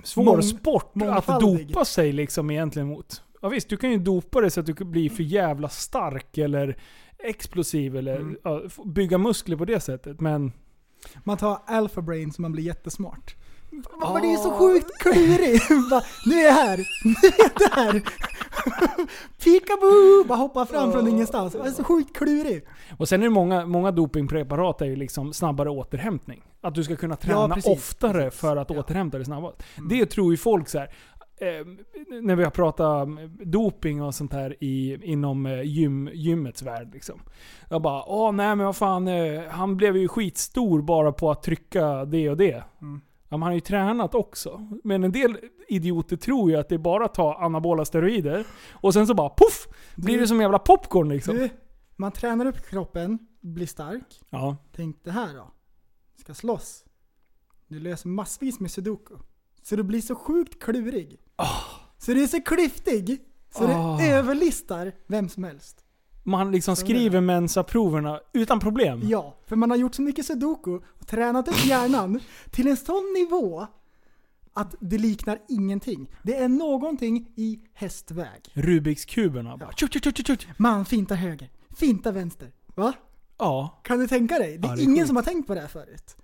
svår Mång- sport att mångfaldig. dopa sig liksom egentligen mot. Ja visst, du kan ju dopa dig så att du kan bli för jävla stark eller explosiv eller Mm. ja, f- bygga muskler på det sättet. Men Man tar alpha brain så man blir jättesmart. Ah. Men det är så sjukt klurigt! [LAUGHS] Bara, nu är jag här, nu är jag där! [LAUGHS] Peekaboo! Bara hoppa fram från ingenstans. Det är så sjukt klurigt. Och sen är det många, många dopingpreparat är ju liksom snabbare återhämtning. Att du ska kunna träna precis, oftare för att Ja. återhämta dig snabbast. Mm. Det tror ju folk så här. Eh, när vi har pratat doping och sånt här i, inom eh, gym, gymmets värld. Liksom. Jag bara, åh nej men vad fan, eh, han blev ju skitstor bara på att trycka det och det. Mm. Ja, men han har ju tränat också. Men en del idioter tror ju att det är bara att ta anabola steroider och sen så bara poff! Blir det som jävla popcorn liksom. Du, man tränar upp kroppen, blir stark. Ja. Tänk det här då. Ska slåss. Du löser massvis med sudoku. Så du blir så sjukt klurig. Så du är så klyftig. Så Ah. du överlistar vem som helst. Man liksom skriver mensa-proverna utan problem. Ja, för man har gjort så mycket sudoku och tränat upp hjärnan [LAUGHS] till en sån nivå att det liknar ingenting. Det är någonting i hästväg. Tjut, tjut, tjut. Man fintar höger, fintar vänster. Va? Ja. Kan du tänka dig? Det är, Ja, det är ingen sjukt. som har tänkt på det här förut.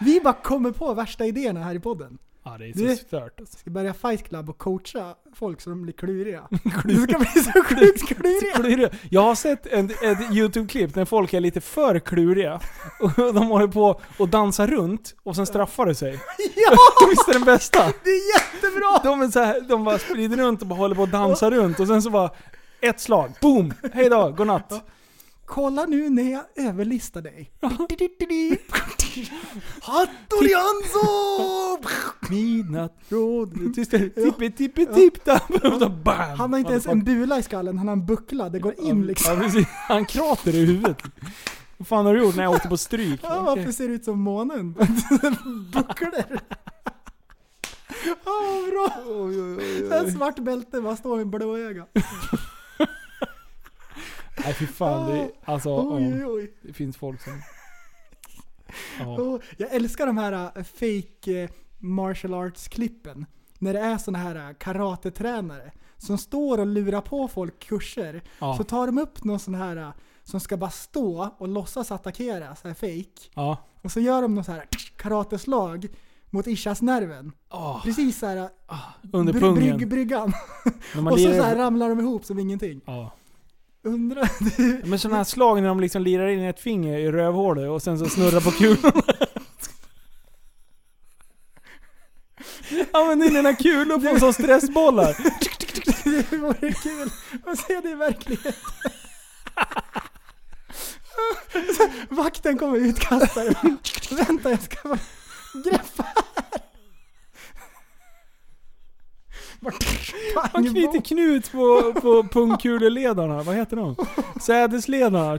Vi bara kommer på värsta idéerna här i podden. Ja, det är så stört alltså. Ska börja fight club och coacha folk så de blir kluriga. [LAUGHS] Du ska bli så sjukt kluriga. Jag har sett en, ett YouTube-klipp när folk är lite för kluriga. Och [LAUGHS] de håller på och dansar runt och sen straffar det sig. [LAUGHS] Ja! Visst är den bästa? Det är jättebra! De, är så här, de bara sprider runt och bara håller på att dansa runt och sen så bara ett slag, boom! Hej då, godnatt. Kolla nu när jag överlistar dig. Hattori Hanzo! Midnatt råder tyst, tippi tippi tipp bam! Han har inte ens en bula i skallen, han har en buckla. Det går in liksom. Ja. Han krater i huvudet. Vad fan har du gjort när jag åkte på stryk? Ja, varför ser det ut som månen? [LAUGHS] Bucklor. Ja, bra! En svart bälte, bara står med blå öga. Nej fy fan, det, alltså, Oj, oj, oj. det finns folk som... Ja. Oh, jag älskar de här uh, fake uh, martial arts-klippen. När det är såna här uh, karatetränare som står och lurar på folk kurser. Ja. Så tar de upp någon sån här som ska bara stå och låtsas attackera, så här fake. Ja. Och så gör de något så här karateslag mot Ishas-nerven. Åh, Precis så här under bry- bryggan. [LAUGHS] Och så, lirar- så ramlar de ihop som ingenting. Ja. Undrar... [LAUGHS] Men sådana här slag när de liksom lirar in ett finger i rövhålet och sen så snurrar på kulorna. Använd in dina kulor på som stressbollar. Det vore kul att se det i verkligheten. [LAUGHS] Vakten kommer utkasta den. Vänta jag ska bara greppa här. Bara Man knyter knut på, på [LAUGHS] pungkuleledarna. Vad heter de? Sädesledarna.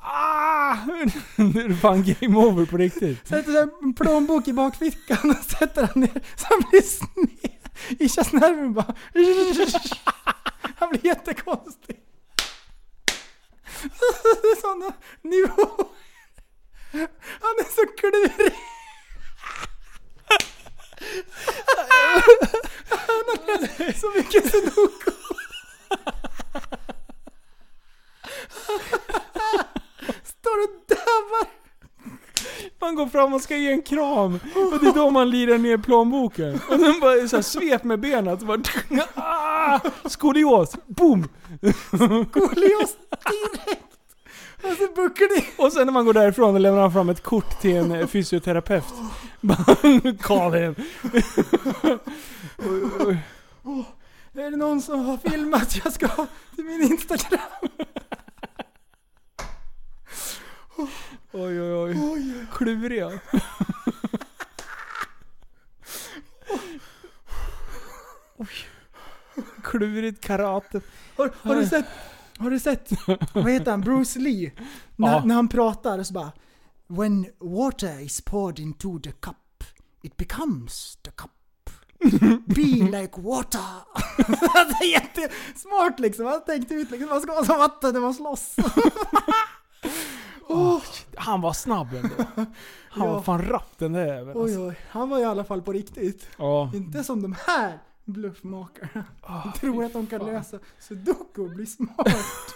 Ah! [LAUGHS] Nu är det fan game over på riktigt. Sätter en plånbok i bakfickan och sätter han ner så han blir sned. Ishas nerven bara... [LAUGHS] Han blir jättekonstig. Sådana nivåer. Han är så klurig. Han har läst så mycket sudoku. Står och dabbar. Man går fram och ska ge en kram. Och det är då man lirar ner plånboken. Och sen bara så här svep med benet. Så bara, ah! Skolios! Boom! Skolios direkt. Och så bucklig. Och sen när man går därifrån och lämnar fram ett kort till en eh, fysioterapeut. [LAUGHS] Call him. Är det någon som har filmat? Jag ska till min Instagram. Oj oj oj. Kluriga. Oj. Klurigt karate. Har, har du sett, har du sett, [LAUGHS] vad heter han, Bruce Lee? När, Ja. när han pratar så bara When water is poured into the cup, it becomes the cup. [LAUGHS] Be like water. [LAUGHS] det är jättesmart liksom. Han tänkte ut liksom, man ska vara som vatten när man slåss. Shit. Han var snabb ändå. Han Ja. var fan rapp den där jäveln. Oj alltså. oj, han var i alla fall på riktigt. Ja. Inte som de här bluffmakarna. De [LAUGHS] tror att de kan lösa sudoku och bli smart.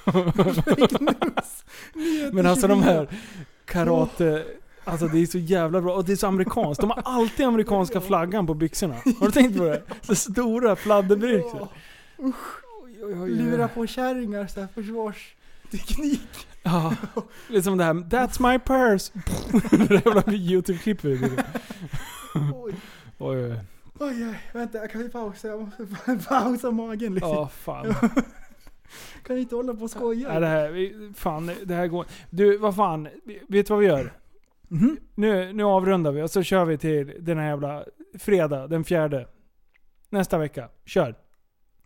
[LAUGHS] Men alltså de 24. här karate... Alltså det är så jävla bra och det är så amerikanskt. De har alltid amerikanska flaggan på byxorna. [LAUGHS] Har du tänkt på det? Så stora fladderbyxor. Oj. Lura på kärringar så här försvarsteknik. Ja, liksom det här 'That's my purse' Det jävla youtube-klippet. Oj. Oj, oj. Oj, oj, vänta, kan vi pausa? Jag måste [LAUGHS] pausa magen lite. Ja, fan. [LAUGHS] Kan inte hålla på och skoja. Nej, det här, vi- fan, det här går Du, vad fan. Vet du vad vi gör? Mhm. Nu, nu avrundar vi och så kör vi till den här jävla fredag, den fjärde. Nästa vecka. Kör.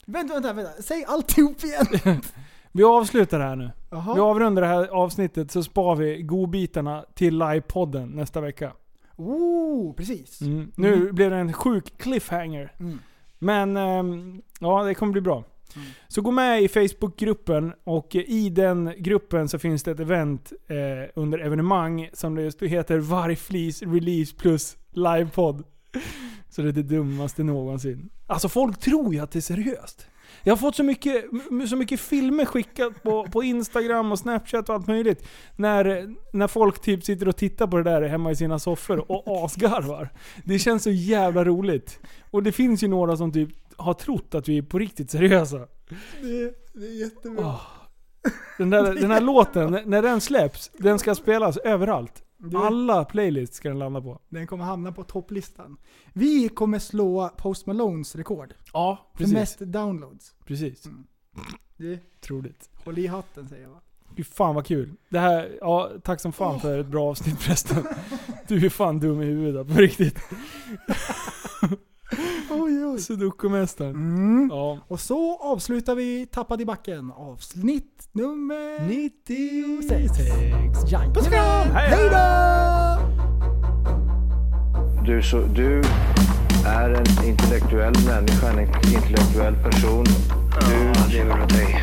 Vänta, vänta, vänta. Säg alltihop igen. [LAUGHS] Vi avslutar här nu. Vi Jaha. avrundar det här avsnittet så spar vi godbitarna till livepodden nästa vecka. Oh, precis. Mm. Nu blev det en sjuk cliffhanger. Mm. Men ehm, ja, det kommer bli bra. Mm. Så gå med i Facebookgruppen och i den gruppen så finns det ett event eh, under evenemang som det heter Vargflis Release plus livepodd. Så det är det dummaste någonsin. Alltså folk tror ju att det är seriöst. Jag har fått så mycket, så mycket filmer skickat på, på Instagram och Snapchat och allt möjligt. När, när folk typ sitter och tittar på det där hemma i sina soffor och [LAUGHS] asgarvar. Det känns så jävla roligt. Och det finns ju några som typ har trott att vi är på riktigt seriösa. Det, det är jättebra. Åh. Den, där, den här [LAUGHS] låten, när den släpps, den ska spelas överallt. Det- Alla playlists ska den landa på. Den kommer hamna på topplistan. Vi kommer slå Post Malones rekord. Ja, För precis. mest downloads. Precis. Det, Troligt. håll i hatten säger jag. Fy fan vad kul. Det här, ja, tack som fan för ett bra avsnitt förresten. Du är fan dum i huvudet på riktigt. [LAUGHS] Oj, oj. Sudoku-mästaren. Mm. Ja. Och så avslutar vi Tappad i backen avsnitt nummer 96. Jajamän. Puss och kram! Hej då! Du, så, du är en intellektuell människa, en intellektuell person. Du lever åt dig.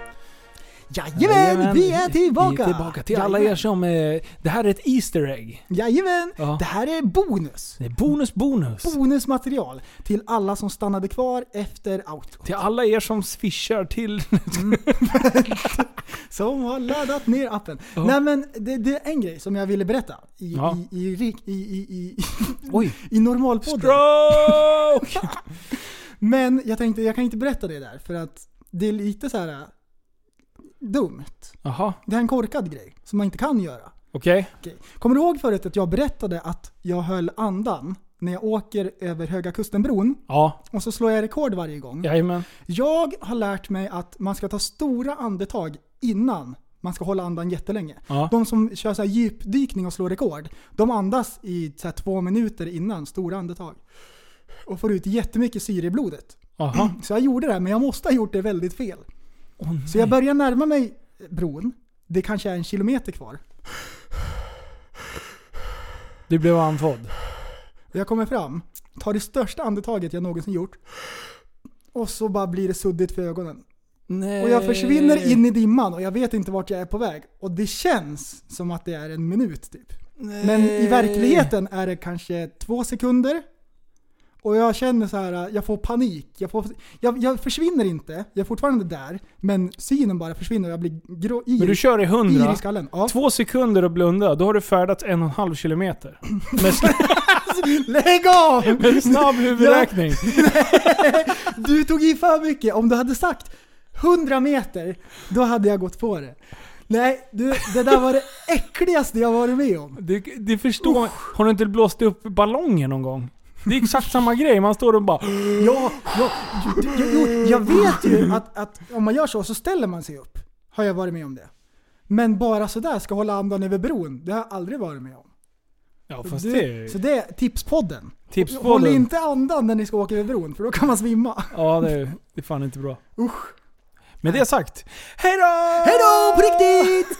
Irrationell. Jajamän, vi är tillbaka! Vi är tillbaka. Till alla er Jajamän. som... Eh, det här är ett Easter egg. Jajamän! Ja. Det här är bonus. Det är bonus bonus. Bonusmaterial till alla som stannade kvar efter outro. Till alla er som swishar till... [LAUGHS] Som har laddat ner appen. Ja. Nej men det, det är en grej som jag ville berätta i, Ja. i, i, i, i, i, [LAUGHS] Oj. i normalpodden. Stroke! [LAUGHS] Men jag tänkte, jag kan inte berätta det där för att det är lite så här dumt. Jaha, Det är en korkad grej som man inte kan göra. okej. Okej. Kommer du ihåg förut att jag berättade att jag höll andan när jag åker över Höga Kustenbron Ja, och så slår jag rekord varje gång? jajamän. Jag har lärt mig att man ska ta stora andetag innan man ska hålla andan jättelänge. Ja. De som kör så här djupdykning och slår rekord, de andas i så här två minuter innan, stora andetag. Och får ut jättemycket syre i blodet. Jaha. Så jag gjorde det, men jag måste ha gjort det väldigt fel. Nej. Så jag börjar närma mig bron. Det kanske är en kilometer kvar. Du blev andfådd. Jag kommer fram, tar det största andetaget jag någonsin gjort. Och så bara blir det suddigt för ögonen. Nej. Och jag försvinner in i dimman och jag vet inte vart jag är på väg. Och det känns som att det är en minut typ. Men i verkligheten är det kanske två sekunder. Och jag känner så här, jag får panik. Jag, får, jag, jag försvinner inte, jag är fortfarande där. Men synen bara försvinner och jag blir grå, yr, Men du kör i yr 100. i skallen. Ja. Två sekunder och blunda, då har du färdats en och en halv kilometer. Med, [LAUGHS] Lägg av! med snabb huvudräkning. [LAUGHS] Du tog i för mycket. Om du hade sagt 100 meter, då hade jag gått på det. Nej, du, det där var det äckligaste jag varit med om. Det, det förstår Har du inte blåst upp ballonger någon gång? Det är exakt samma grej, man står och bara... Ja, ja, jo, jag vet ju att, att om man gör så så ställer man sig upp. Har jag varit med om det. Men bara sådär ska hålla andan över bron, det har jag aldrig varit med om. Ja fast Du- det Så är det är tipspodden. Håll tipspodden. inte andan när ni ska åka över bron, för då kan man svimma. Ja det, det är fan inte bra. Usch. Med det sagt, hejdå! Hejdå på riktigt!